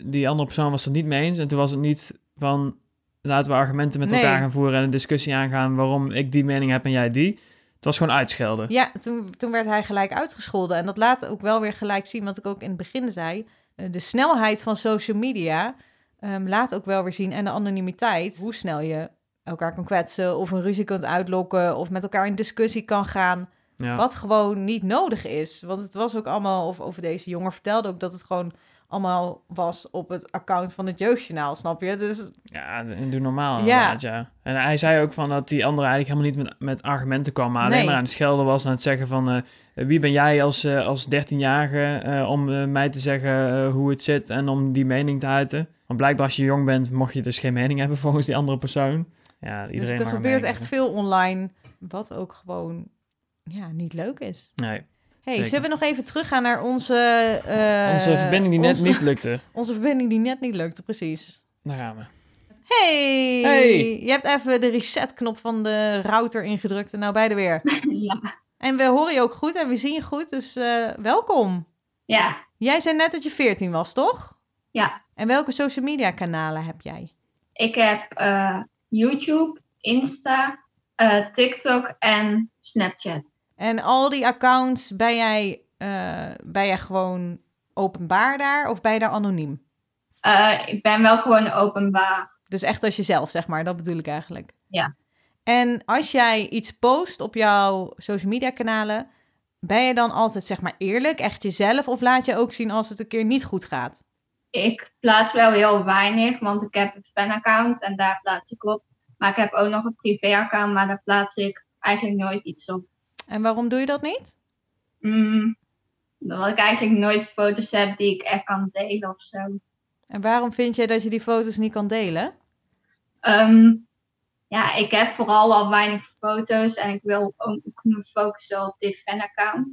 die andere persoon was het niet mee eens. En toen was het niet van, laten we argumenten met Nee. elkaar gaan voeren en een discussie aangaan waarom ik die mening heb en jij die. Het was gewoon uitschelden. Ja, toen, toen werd hij gelijk uitgescholden. En dat laat ook wel weer gelijk zien, wat ik ook in het begin zei. eh, de snelheid van social media ehm, laat ook wel weer zien. En de anonimiteit, hoe snel je elkaar kan kwetsen... of een ruzie kunt uitlokken of met elkaar in discussie kan gaan... Ja. Wat gewoon niet nodig is. Want het was ook allemaal, of over deze jongen vertelde ook dat het gewoon allemaal was op het account van het jeugdjournaal, snap je? Dus Ja, doe normaal Ja. ja. En hij zei ook van dat die andere eigenlijk helemaal niet met, met argumenten kwam, maar alleen maar aan het schelden was, aan het zeggen van eh, wie ben jij als, eh, als 13-jarige eh, om eh, mij te zeggen eh, hoe het zit en om die mening te uiten. Want blijkbaar als je jong bent, mocht je dus geen mening hebben volgens die andere persoon. Ja, iedereen dus er gebeurt echt veel online, wat ook gewoon ja, niet leuk is. Nee, hey, Zeker. zullen we nog even teruggaan naar onze... eh, onze verbinding die net niet lukte. Onze verbinding die net niet lukte, precies. Daar gaan we. Hey! Hey! Je hebt even de resetknop van de router ingedrukt en nou bij de weer. Ja. En we horen je ook goed en we zien je goed, dus eh, welkom. Ja. Jij zei net dat je 14 was, toch? Ja. En welke social media kanalen heb jij? Ik heb eh, YouTube, Insta, eh, TikTok en Snapchat. En al die accounts, ben jij, eh, ben jij gewoon openbaar daar of ben je daar anoniem? Eh, ik ben wel gewoon openbaar. Dus echt als jezelf, zeg maar. Dat bedoel ik eigenlijk. Ja. En als jij iets post op jouw social media kanalen, ben je dan altijd zeg maar eerlijk, echt jezelf? Of laat je ook zien als het een keer niet goed gaat? Ik plaats wel heel weinig, want ik heb een fan-account en daar plaats ik op. Maar ik heb ook nog een privé-account, maar daar plaats ik eigenlijk nooit iets op. En waarom doe je dat niet? Mm, omdat ik eigenlijk nooit foto's heb die ik echt kan delen of zo. En waarom vind jij dat je die foto's niet kan delen? Ehm, ja, ik heb vooral al weinig foto's en ik wil ook me focussen op dit fan-account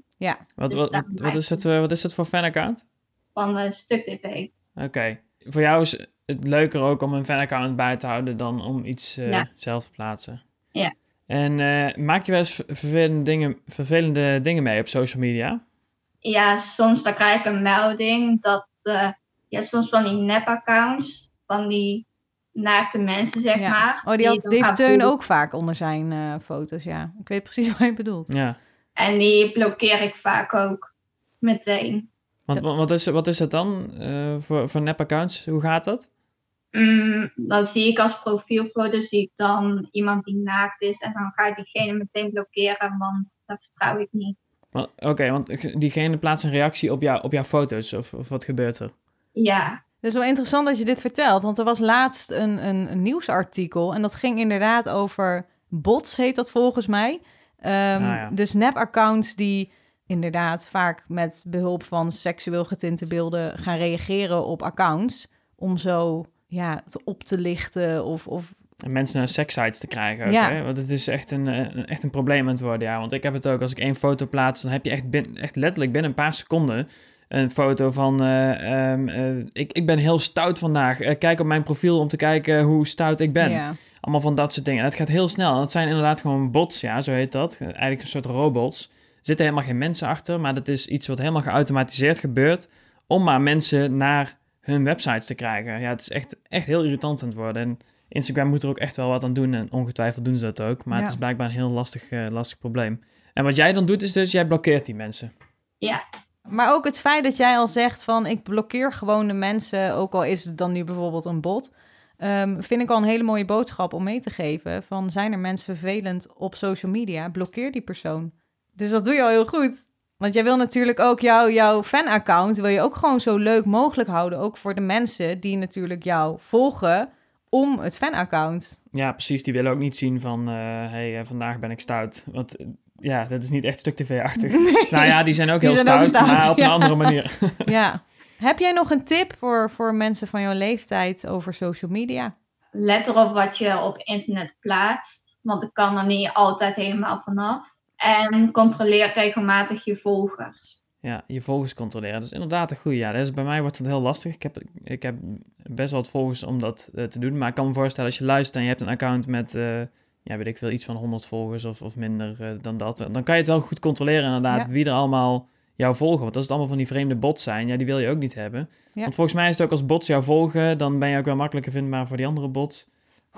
Wat, Dus wat, is het, eh, wat is het voor fanaccount? van eh Stuk TV. Oké. Voor jou is het leuker ook om een fanaccount bij te houden dan om iets eh, Ja. zelf te plaatsen. Ja. En eh, maak je wel eens ver- vervelende dingen, vervelende dingen mee op social media? Ja, soms dan krijg ik een melding dat, eh, ja, soms van die nep-accounts, van die naakte mensen, zeg Ja. maar. Oh, die, had, die heeft gaan Teun ook vaak onder zijn eh, foto's, ja. Ik weet precies wat je bedoelt. Ja. En die blokkeer ik vaak ook meteen. Want wa- wat is, wat is het dan eh, voor, voor nep-accounts? Hoe gaat dat? Mm, dan zie ik als profielfoto zie ik dan iemand die naakt is en dan ga ik diegene meteen blokkeren, want dat vertrouw ik niet. Oké, want diegene plaatst een reactie op, jou, op jouw foto's, of, of wat gebeurt er? Ja, Het is wel interessant dat je dit vertelt, want er was laatst een, een, een nieuwsartikel en dat ging inderdaad over bots, heet dat volgens mij. Ehm, ja. Dus nep-accounts die inderdaad vaak met behulp van seksueel getinte beelden gaan reageren op accounts om zo ja, het op te lichten of, of En mensen naar sekssites te krijgen ook, Ja. hè? Want het is echt een, eh, een- echt een probleem aan het worden, ja. Want ik heb het ook, als ik één foto plaats, dan heb je echt, bin- echt letterlijk binnen een paar seconden een foto van... eh, ehm, eh, ik, ik ben heel stout vandaag. Kijk op mijn profiel om te kijken hoe stout ik ben. ja. Allemaal van dat soort dingen. En het gaat heel snel. En dat zijn inderdaad gewoon bots, ja, zo heet dat. Eigenlijk een soort robots. Er zitten helemaal geen mensen achter, maar dat is iets wat helemaal geautomatiseerd gebeurt... om maar mensen naar hun websites te krijgen. Ja, het is echt, echt heel irritant aan het worden. En Instagram moet er ook echt wel wat aan doen. En ongetwijfeld doen ze dat ook. Maar Ja. het is blijkbaar een heel lastig, eh, lastig probleem. En wat jij dan doet, is dus jij blokkeert die mensen. ja, Maar ook het feit dat jij al zegt van ik blokkeer gewoon de mensen, ook al is het dan nu bijvoorbeeld een bot, ehm, vind ik al een hele mooie boodschap om mee te geven. Van zijn er mensen vervelend op social media, blokkeer die persoon. Dus dat doe je al heel goed. Want jij wil natuurlijk ook jouw jouw fanaccount, wil je ook gewoon zo leuk mogelijk houden. Ook voor de mensen die natuurlijk jou volgen om het fanaccount. Ja, precies. Die willen ook niet zien van... hé, hey, eh, vandaag ben ik stout. Want eh, ja, dat is niet echt stuk tv-achtig. Nou ja, die zijn ook Die heel zijn ook stout, stout, maar op ja. een andere manier. ja. Heb jij nog een tip voor, voor mensen van jouw leeftijd over social media? let erop wat je op internet plaatst, want ik kan er niet altijd helemaal vanaf. En controleer regelmatig je volgers. Ja, je volgers controleren. Dat is inderdaad een goede. Ja, dat is, bij mij wordt het heel lastig. Ik heb, ik heb best wel wat volgers om dat eh, te doen. Maar ik kan me voorstellen, als je luistert en je hebt een account met, eh, ja, weet ik veel, iets van 100 volgers of, of minder eh, dan dat. Dan kan je het wel goed controleren inderdaad, Ja. wie er allemaal jou volgen. Want als het allemaal van die vreemde bots zijn, ja, die wil je ook niet hebben. Ja. Want volgens mij is het ook als bots jou volgen, dan ben je ook wel makkelijker vindbaar voor die andere bots.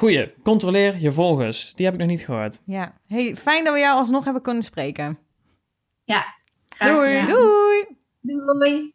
Goeie, controleer je volgers. Die heb ik nog niet gehoord. Ja, hey, fijn dat we jou alsnog hebben kunnen spreken. Graag Doei. Doei! Doei.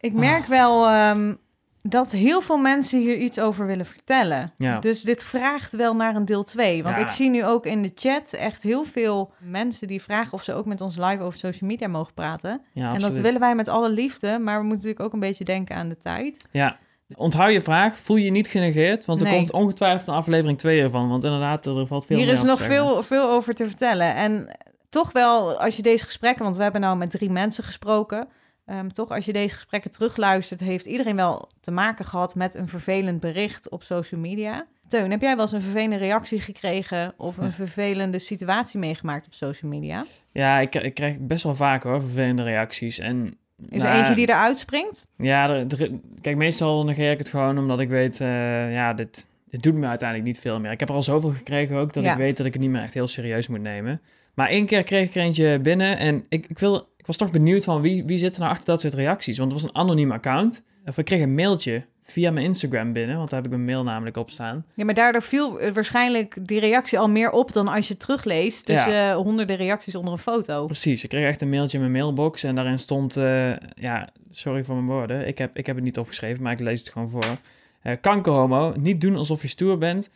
Ik merk wel ehm, dat heel veel mensen hier iets over willen vertellen. Ja. Dus dit vraagt wel naar een deel 2. Want Ja. ik zie nu ook in de chat echt heel veel mensen die vragen of ze ook met ons live over social media mogen praten. Ja, En absoluut. dat willen wij met alle liefde, maar we moeten natuurlijk ook een beetje denken aan de tijd. Ja, onthoud je vraag. Voel je niet genegeerd, want er komt ongetwijfeld een aflevering 2 ervan. Want inderdaad, er valt veel Hier is nog zeggen. veel, veel over te vertellen. En toch wel, als je deze gesprekken, want we hebben nou met drie mensen gesproken. ehm, toch, als je deze gesprekken terugluistert, heeft iedereen wel te maken gehad met een vervelend bericht op social media. Teun, heb jij wel eens een vervelende reactie gekregen of een vervelende situatie meegemaakt op social media? Ja, ik, ik krijg best wel vaak hoor, vervelende reacties. En, Is er nou, eentje die eruit springt? Ja, er, er- kijk, meestal negeer ik het gewoon omdat ik weet, eh, ja, dit, dit doet me uiteindelijk niet veel meer. Ik heb er al zoveel gekregen ook, dat Ja. ik weet dat ik het niet meer echt heel serieus moet nemen. Maar één keer kreeg ik er eentje binnen en ik, ik, wil, ik was toch benieuwd van wie, wie zit er nou achter dat soort reacties. Want het was een anoniem account. Of ik kreeg een mailtje via mijn Instagram binnen, want daar heb ik mijn mail namelijk op staan. Ja, maar daardoor viel eh, waarschijnlijk die reactie al meer op dan als je terugleest tussen eh, honderden reacties onder een foto. Precies, ik kreeg echt een mailtje in mijn mailbox en daarin stond, eh, ja, sorry voor mijn woorden, ik heb, ik heb het niet opgeschreven, maar ik lees het gewoon voor. Eh kankerhomo, niet doen alsof je stoer bent.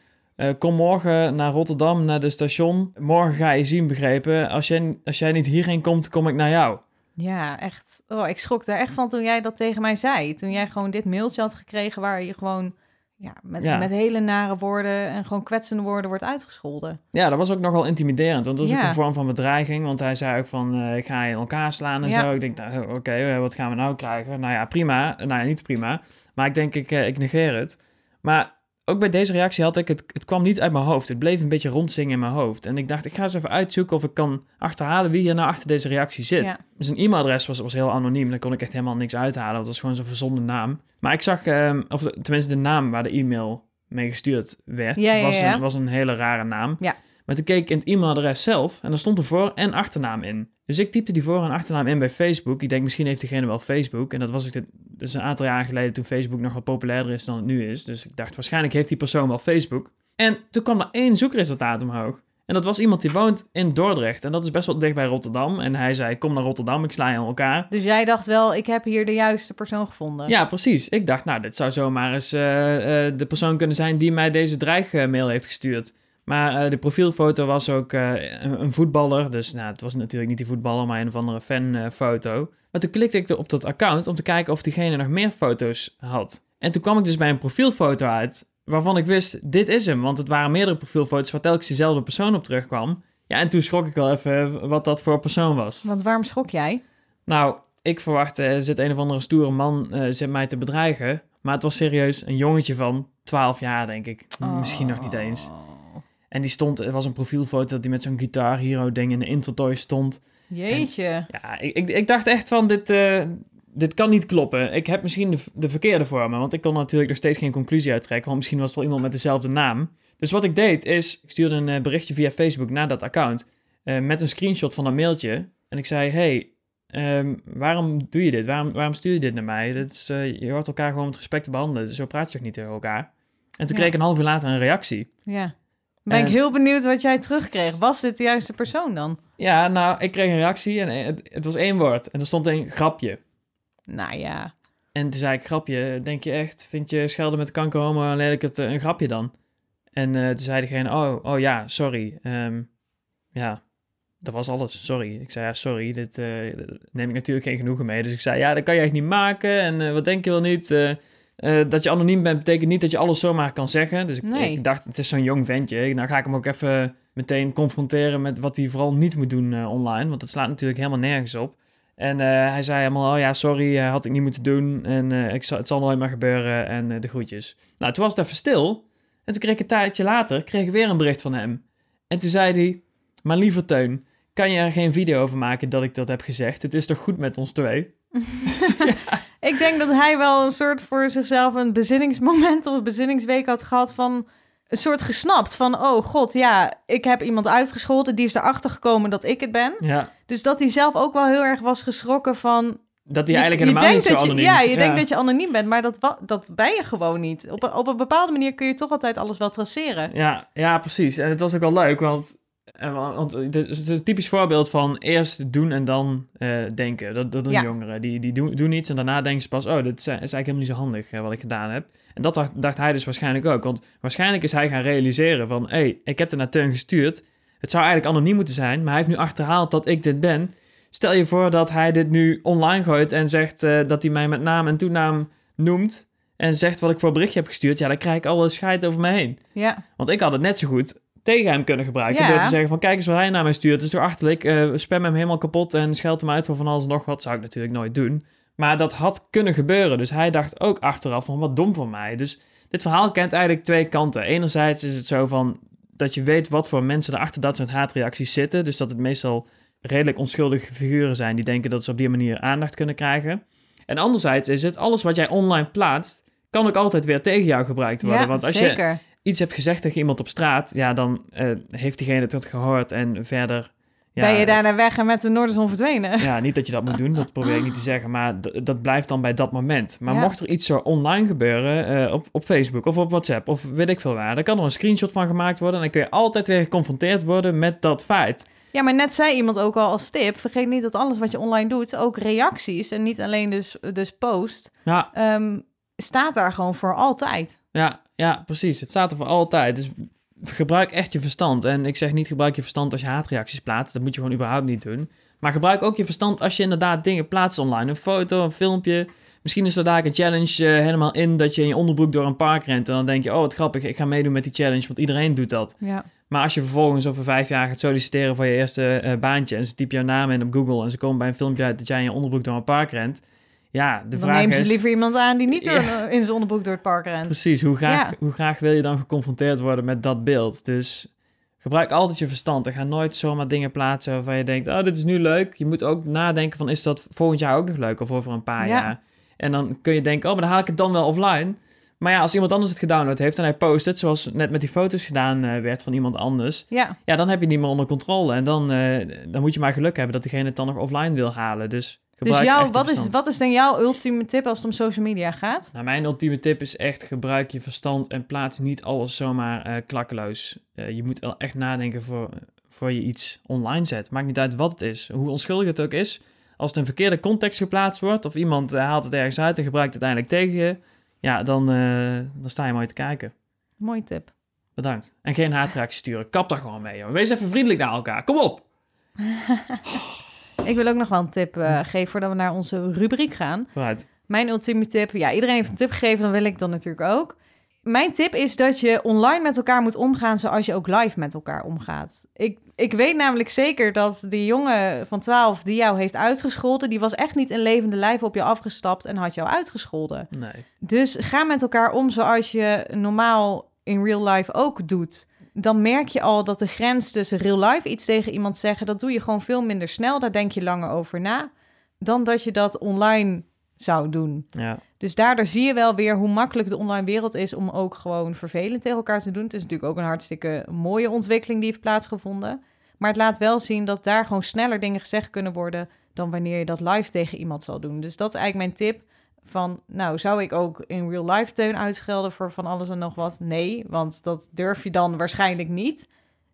Kom morgen naar Rotterdam, naar de station. Morgen ga je zien, begrepen. Als jij, als jij niet hierheen komt, kom ik naar jou. Ja, echt. Oh, ik schrok daar echt van toen jij dat tegen mij zei. Toen jij gewoon dit mailtje had gekregen waar je gewoon ja, met, Ja. met hele nare woorden en gewoon kwetsende woorden wordt uitgescholden. Ja, dat was ook nogal intimiderend, want dat was Ja. ook een vorm van bedreiging. Want hij zei ook van, eh, ik ga je in elkaar slaan en Ja. zo. Ik denk, nou, oké, eh, wat gaan we nou krijgen? Nou ja, prima. Nou ja, niet prima. Maar ik denk, ik, eh, ik negeer het. Maar ook bij deze reactie had ik het, het kwam niet uit mijn hoofd. Het bleef een beetje rondzingen in mijn hoofd. En ik dacht, ik ga eens even uitzoeken of ik kan achterhalen wie hier nou achter deze reactie zit. Ja. Dus een e-mailadres was, was heel anoniem. Daar kon ik echt helemaal niks uithalen. Dat was gewoon zo'n verzonnen naam. Maar ik zag, ehm, of tenminste de naam waar de e-mail mee gestuurd werd, Ja, ja, was. Een, was een hele rare naam. Maar toen keek ik in het e-mailadres zelf en er stond een voor- en achternaam in. Dus ik typte die voor- en achternaam in bij Facebook. Ik denk, misschien heeft diegene wel Facebook. En dat was dit, dus een aantal jaar geleden toen Facebook nog wat populairder is dan het nu is. Dus ik dacht, waarschijnlijk heeft die persoon wel Facebook. En toen kwam er één zoekresultaat omhoog. En dat was iemand die woont in Dordrecht. En dat is best wel dicht bij Rotterdam. En hij zei, kom naar Rotterdam, ik sla je aan elkaar. Dus jij dacht wel, ik heb hier de juiste persoon gevonden. Ja, precies. Ik dacht, nou, dit zou zomaar eens eh, eh, de persoon kunnen zijn die mij deze dreigmail heeft gestuurd. Maar eh, de profielfoto was ook eh, een, een voetballer. Dus nou, het was natuurlijk niet die voetballer, maar een of andere fanfoto. maar toen klikte ik op dat account om te kijken of diegene nog meer foto's had. En toen kwam ik dus bij een profielfoto uit waarvan ik wist, dit is hem. Want het waren meerdere profielfoto's waar telkens diezelfde persoon op terugkwam. Ja, en toen schrok ik wel even wat dat voor persoon was. Want waarom schrok jij? Nou, ik verwachtte, er zit een of andere stoere man eh, zit mij te bedreigen. Maar het was serieus een jongetje van 12 jaar, denk ik. Misschien nog niet eens. En die stond, er was een profielfoto dat hij met zo'n Guitar Hero ding in de Intertoy stond. Jeetje. Ja, ik, ik, ik dacht echt van, dit, eh, dit kan niet kloppen. Ik heb misschien de, de verkeerde voor me, want ik kon natuurlijk nog steeds geen conclusie uittrekken. Want misschien was het wel iemand met dezelfde naam. Dus wat ik deed is, ik stuurde een eh, berichtje via Facebook naar dat account. eh, met een screenshot van dat mailtje. En ik zei, hey, ehm, waarom doe je dit? Waarom, waarom stuur je dit naar mij? Dit is, je hoort elkaar gewoon met respect te behandelen. Dus zo praat je toch niet tegen elkaar? En toen Ja. kreeg ik een half uur later een reactie. Ja. Ben ik heel benieuwd wat jij terugkreeg. Was dit de juiste persoon dan? Ja, nou, ik kreeg een reactie en het, het was één woord. En er stond een grapje. Nou ja. En toen zei ik, grapje, denk je echt, vind je schelden met kanker homo en lelijk het eh, een grapje dan? En eh, toen zei degene, oh, oh ja, sorry. Ehm, ja, dat was alles, sorry. Ik zei, ja, sorry, dit eh, neem ik natuurlijk geen genoegen mee. Dus ik zei, ja, dat kan je echt niet maken en wat denk je wel niet? Eh, dat je anoniem bent betekent niet dat je alles zomaar kan zeggen. Dus ik, Nee. ik dacht, het is zo'n jong ventje. Nou ga ik hem ook even meteen confronteren met wat hij vooral niet moet doen eh, online. Want dat slaat natuurlijk helemaal nergens op. En eh, hij zei helemaal, oh ja, sorry, had ik niet moeten doen. En ik zal, het zal nooit meer gebeuren. En de groetjes. Nou, toen was het even stil. En toen kreeg ik een tijdje later kreeg ik weer een bericht van hem. En toen zei hij, maar liever Teun, kan je er geen video over maken dat ik dat heb gezegd? Het is toch goed met ons twee? Ik denk dat hij wel een soort voor zichzelf een bezinningsmoment of een bezinningsweek had gehad van een soort gesnapt van oh god ja ik heb iemand uitgescholden die is erachter gekomen dat ik het ben Ja, dus dat hij zelf ook wel heel erg was geschrokken van dat hij eigenlijk helemaal niet zo dat je- anoniem. ja je denkt dat je anoniem bent maar dat dat ben je gewoon niet op een, op een bepaalde manier kun je toch altijd alles wel traceren Ja, ja, precies. En het was ook wel leuk, want, want het is een typisch voorbeeld van eerst doen en dan eh, denken. Dat, dat doen Ja. jongeren. Die, die doen, doen iets en daarna denken ze pas, oh, dit is, eigenlijk helemaal niet zo handig eh, wat ik gedaan heb. En dat dacht, dacht hij dus waarschijnlijk ook. Want waarschijnlijk is hij gaan realiseren van, hé, hey, ik heb er naar Teun gestuurd. Het zou eigenlijk anoniem moeten zijn, maar hij heeft nu achterhaald dat ik dit ben. Stel je voor dat hij dit nu online gooit en zegt eh, dat hij mij met naam en toenaam noemt. En zegt wat ik voor berichtje heb gestuurd. Ja, dan krijg ik alle scheid over me heen. ja Want ik had het net zo goed tegen hem kunnen gebruiken. Ja. Door te zeggen van kijk eens wat hij naar mij stuurt. Het is toch achterlijk. eh spam hem helemaal kapot en scheld hem uit voor van alles en nog wat. Zou ik natuurlijk nooit doen. Maar dat had kunnen gebeuren. Dus hij dacht ook achteraf van wat dom van mij. Dus dit verhaal kent eigenlijk twee kanten. Enerzijds is het zo van dat je weet wat voor mensen er achter dat soort haatreacties zitten. Dus dat het meestal redelijk onschuldige figuren zijn die denken dat ze op die manier aandacht kunnen krijgen. En anderzijds is het alles wat jij online plaatst, kan ook altijd weer tegen jou gebruikt worden. ja Want als je zeker iets hebt gezegd tegen iemand op straat, ja, dan eh, heeft diegene het gehoord en verder. Ja, ben je daarna weg en met de Noorderzon verdwenen Ja, niet dat je dat moet doen, dat probeer ik niet te zeggen, maar dat blijft dan bij dat moment. Maar Ja. mocht er iets zo online gebeuren, eh, op, op Facebook of op WhatsApp of weet ik veel waar, dan kan er een screenshot van gemaakt worden en dan kun je altijd weer geconfronteerd worden met dat feit. Ja, maar net zei iemand ook al als tip: vergeet niet dat alles wat je online doet, ook reacties en niet alleen dus, dus post, Ja, ehm, staat daar gewoon voor altijd. ja, ja, precies. Het staat er voor altijd. Dus gebruik echt je verstand. En ik zeg niet gebruik je verstand als je haatreacties plaatst. Dat moet je gewoon überhaupt niet doen. Maar gebruik ook je verstand als je inderdaad dingen plaatst online. Een foto, een filmpje. Misschien is er daar een challenge eh, helemaal in dat je in je onderbroek door een park rent. En dan denk je, oh wat grappig, ik ga meedoen met die challenge, want iedereen doet dat. Ja. Maar als je vervolgens over vijf jaar gaat solliciteren voor je eerste eh, baantje... en ze typen jouw naam in op Google en ze komen bij een filmpje uit dat jij in je onderbroek door een park rent... Ja, de Dan vraag nemen ze is... liever iemand aan die niet in zijn onderbroek door het park rent. Precies, hoe graag, Ja. hoe graag wil je dan geconfronteerd worden met dat beeld? Dus gebruik altijd je verstand en ga nooit zomaar dingen plaatsen waarvan je denkt, oh, dit is nu leuk. Je moet ook nadenken van, is dat volgend jaar ook nog leuk of over een paar Ja. jaar? En dan kun je denken, oh, maar dan haal ik het dan wel offline. Maar ja, als iemand anders het gedownload heeft en hij post het, zoals net met die foto's gedaan eh, werd van iemand anders, Ja, ja, dan heb je het niet meer onder controle. En dan, eh, dan moet je maar geluk hebben dat degene het dan nog offline wil halen. Dus dus jou, wat, is, wat is dan jouw ultieme tip als het om social media gaat? Nou, mijn ultieme tip is echt gebruik je verstand en plaats niet alles zomaar eh, klakkeloos. Eh, je moet wel echt nadenken voor, voor je iets online zet. Maakt niet uit wat het is, hoe onschuldig het ook is. Als het in verkeerde context geplaatst wordt of iemand eh, haalt het ergens uit en gebruikt het uiteindelijk tegen je, ja, dan, dan sta je mooi te kijken. Mooie tip. Bedankt. En geen haatreacties sturen. Kap daar gewoon mee, joh. Wees even vriendelijk naar elkaar. Kom op! Ik wil ook nog wel een tip eh, geven voordat we naar onze rubriek gaan. Mijn ultieme tip, ja, iedereen heeft een tip gegeven, dan wil ik dan natuurlijk ook. Mijn tip is dat je online met elkaar moet omgaan zoals je ook live met elkaar omgaat. Ik, ik weet namelijk zeker dat die jongen van 12 die jou heeft uitgescholden, die was echt niet in levende lijf op je afgestapt en had jou uitgescholden. Nee. Dus ga met elkaar om zoals je normaal in real life ook doet. Dan merk je al dat de grens tussen real life iets tegen iemand zeggen, dat doe je gewoon veel minder snel. Daar denk je langer over na dan dat je dat online zou doen. Ja. Dus daardoor zie je wel weer hoe makkelijk de online wereld is om ook gewoon vervelend tegen elkaar te doen. Het is natuurlijk ook een hartstikke mooie ontwikkeling die heeft plaatsgevonden. Maar het laat wel zien dat daar gewoon sneller dingen gezegd kunnen worden dan wanneer je dat live tegen iemand zal doen. Dus dat is eigenlijk mijn tip. Van, nou, zou ik ook in real life teun uitschelden voor van alles en nog wat? Nee, want dat durf je dan waarschijnlijk niet.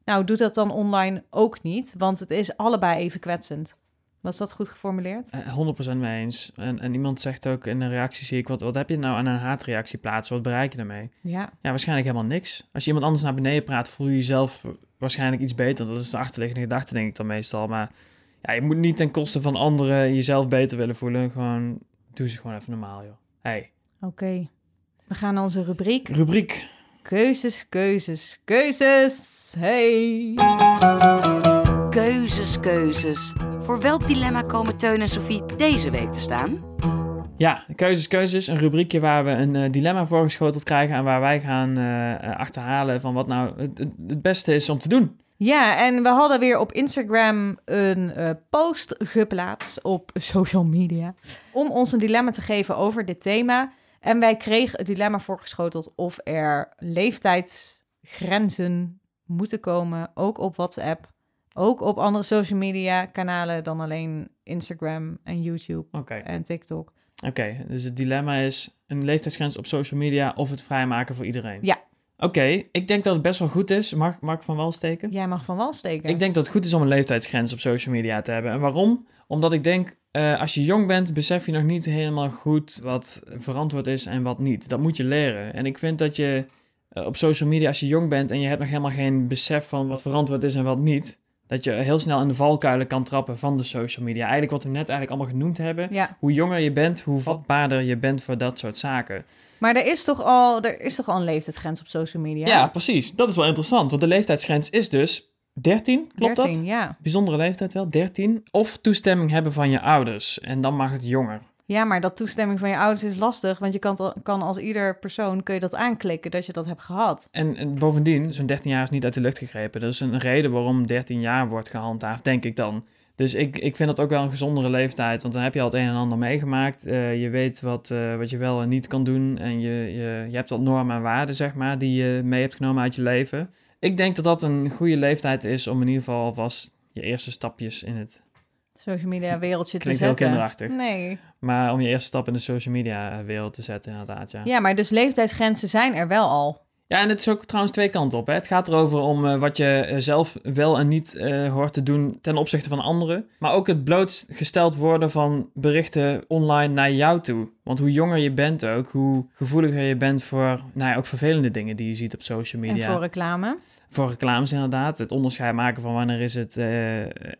Nou, doe dat dan online ook niet, want het is allebei even kwetsend. Was dat goed geformuleerd? Eh, 100% mee eens. En, en iemand zegt ook in een reactie, zie ik, wat, wat heb je nou aan een haatreactie plaatsen? Wat bereik je daarmee? Ja. Ja, waarschijnlijk helemaal niks. Als je iemand anders naar beneden praat, voel je jezelf waarschijnlijk iets beter. Dat is de achterliggende gedachte, denk ik dan meestal. Maar ja, je moet niet ten koste van anderen jezelf beter willen voelen. Gewoon, doe ze gewoon even normaal, joh. Hey, Oké. We gaan naar onze rubriek. rubriek. Keuzes, keuzes, keuzes. Hey. Keuzes, keuzes. Voor welk dilemma komen Teun en Sophie deze week te staan? Ja, keuzes, keuzes. Een rubriekje waar we een eh, dilemma voorgeschoteld krijgen en waar wij gaan eh, eh, achterhalen van wat nou het, het, het beste is om te doen. Ja, en we hadden weer op Instagram een eh, post geplaatst op social media om ons een dilemma te geven over dit thema. En wij kregen het dilemma voorgeschoteld of er leeftijdsgrenzen moeten komen, ook op WhatsApp, ook op andere social media kanalen dan alleen Instagram en YouTube en TikTok. oké. Dus het dilemma is een leeftijdsgrens op social media of het vrijmaken voor iedereen. Ja. Oké, ik denk dat het best wel goed is. Mag, mag ik van wel steken? Jij mag van wal steken. Ik denk dat het goed is om een leeftijdsgrens op social media te hebben. En waarom? Omdat ik denk, eh, als je jong bent, besef je nog niet helemaal goed wat verantwoord is en wat niet. Dat moet je leren. En ik vind dat je eh, op social media, als je jong bent en je hebt nog helemaal geen besef van wat verantwoord is en wat niet, dat je heel snel in de valkuilen kan trappen van de social media. Eigenlijk wat we net eigenlijk allemaal genoemd hebben. Ja, Hoe jonger je bent, hoe vatbaarder je bent voor dat soort zaken. maar er is toch al, er is toch al een leeftijdsgrens op social media? Ja, precies. Dat is wel interessant. Want de leeftijdsgrens is dus 13, klopt 13, dat? ja. Bijzondere leeftijd wel, 13. Of toestemming hebben van je ouders. En dan mag het jonger. Ja, maar dat toestemming van je ouders is lastig, want je kan, al- kan als ieder persoon kun je dat aanklikken dat je dat hebt gehad. En, en bovendien, zo'n 13 jaar is niet uit de lucht gegrepen. Dat is een reden waarom 13 jaar wordt gehandhaafd, denk ik dan. Dus ik, ik vind dat ook wel een gezondere leeftijd. Want dan heb je al het een en ander meegemaakt. Eh, je weet wat, eh, wat je wel en niet kan doen. En je, je, je hebt wat normen en waarden, zeg maar, die je mee hebt genomen uit je leven. Ik denk dat dat een goede leeftijd is om in ieder geval alvast je eerste stapjes in het... Social media wereldje te Klinkt heel zetten. kinderachtig. Nee. Maar om je eerste stap in de social media wereld te zetten, inderdaad, ja. Ja, maar dus leeftijdsgrenzen zijn er wel al. Ja, en het is ook trouwens twee kanten op. Hè. Het gaat erover om eh, wat je eh, zelf wel en niet eh, hoort te doen ten opzichte van anderen. Maar ook het blootgesteld worden van berichten online naar jou toe. Want hoe jonger je bent ook, hoe gevoeliger je bent voor nou ja, ook vervelende dingen die je ziet op social media. En voor reclame. Voor reclames inderdaad. Het onderscheid maken van wanneer is het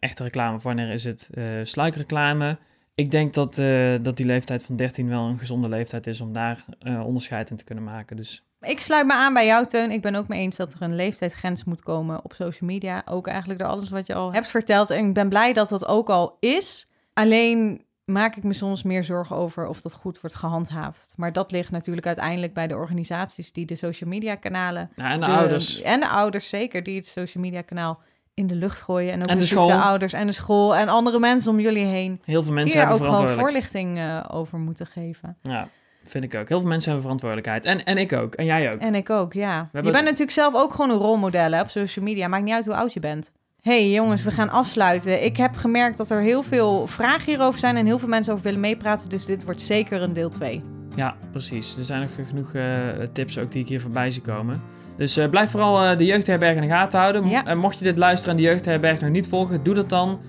echte reclame, wanneer is het sluikreclame. Ik denk dat, dat die leeftijd van 13 wel een gezonde leeftijd is om daar onderscheid in te kunnen maken. Dus Ik sluit me aan bij jou, Teun. Ik ben ook mee eens dat er een leeftijdsgrens moet komen op social media. Ook eigenlijk door alles wat je al hebt verteld. En ik ben blij dat dat ook al is. Alleen maak ik me soms meer zorgen over of dat goed wordt gehandhaafd. Maar dat ligt natuurlijk uiteindelijk bij de organisaties die de social media kanalen. Ja, en de, de- ouders. En de ouders zeker, die het social media kanaal in de lucht gooien. En ook En de ouders en de school en andere mensen om jullie heen. Heel veel Die mensen er hebben ook gewoon voorlichting eh, over moeten geven. Ja, vind ik ook. Heel veel mensen hebben verantwoordelijkheid. En, en ik ook. En jij ook. En ik ook, ja. Je bent natuurlijk zelf ook gewoon een rolmodel hè, op social media. Maakt niet uit hoe oud je bent. hey, jongens, we gaan afsluiten. Ik heb gemerkt dat er heel veel vragen hierover zijn en heel veel mensen over willen meepraten. Dus dit wordt zeker een deel 2. Ja, precies. Er zijn nog genoeg eh, tips ook die ik hier voorbij zie komen. Dus eh, blijf vooral eh, de jeugdherberg in de gaten houden. Ja. en mocht je dit luisteren en de jeugdherberg nog niet volgen, doe dat dan.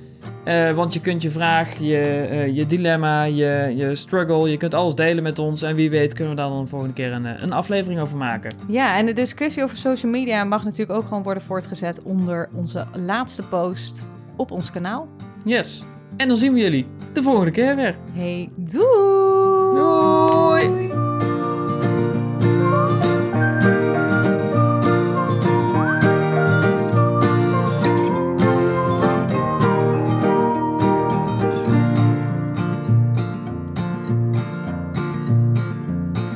Want je kunt je vraag, je, je dilemma, je, je struggle, je kunt alles delen met ons. En wie weet kunnen we daar dan een volgende keer een, een aflevering over maken. Ja, en de discussie over social media mag natuurlijk ook gewoon worden voortgezet onder onze laatste post op ons kanaal. Yes. En dan zien we jullie de volgende keer weer. Hey, doei! Doei!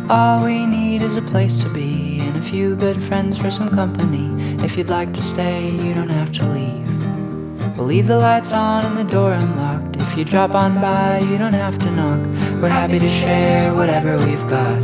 All we need is a place to be and a few good friends for some company. If you'd like to stay, you don't have to leave. We'll leave the lights on and the door unlocked. If you drop on by, you don't have to knock. We're happy to share whatever we've got.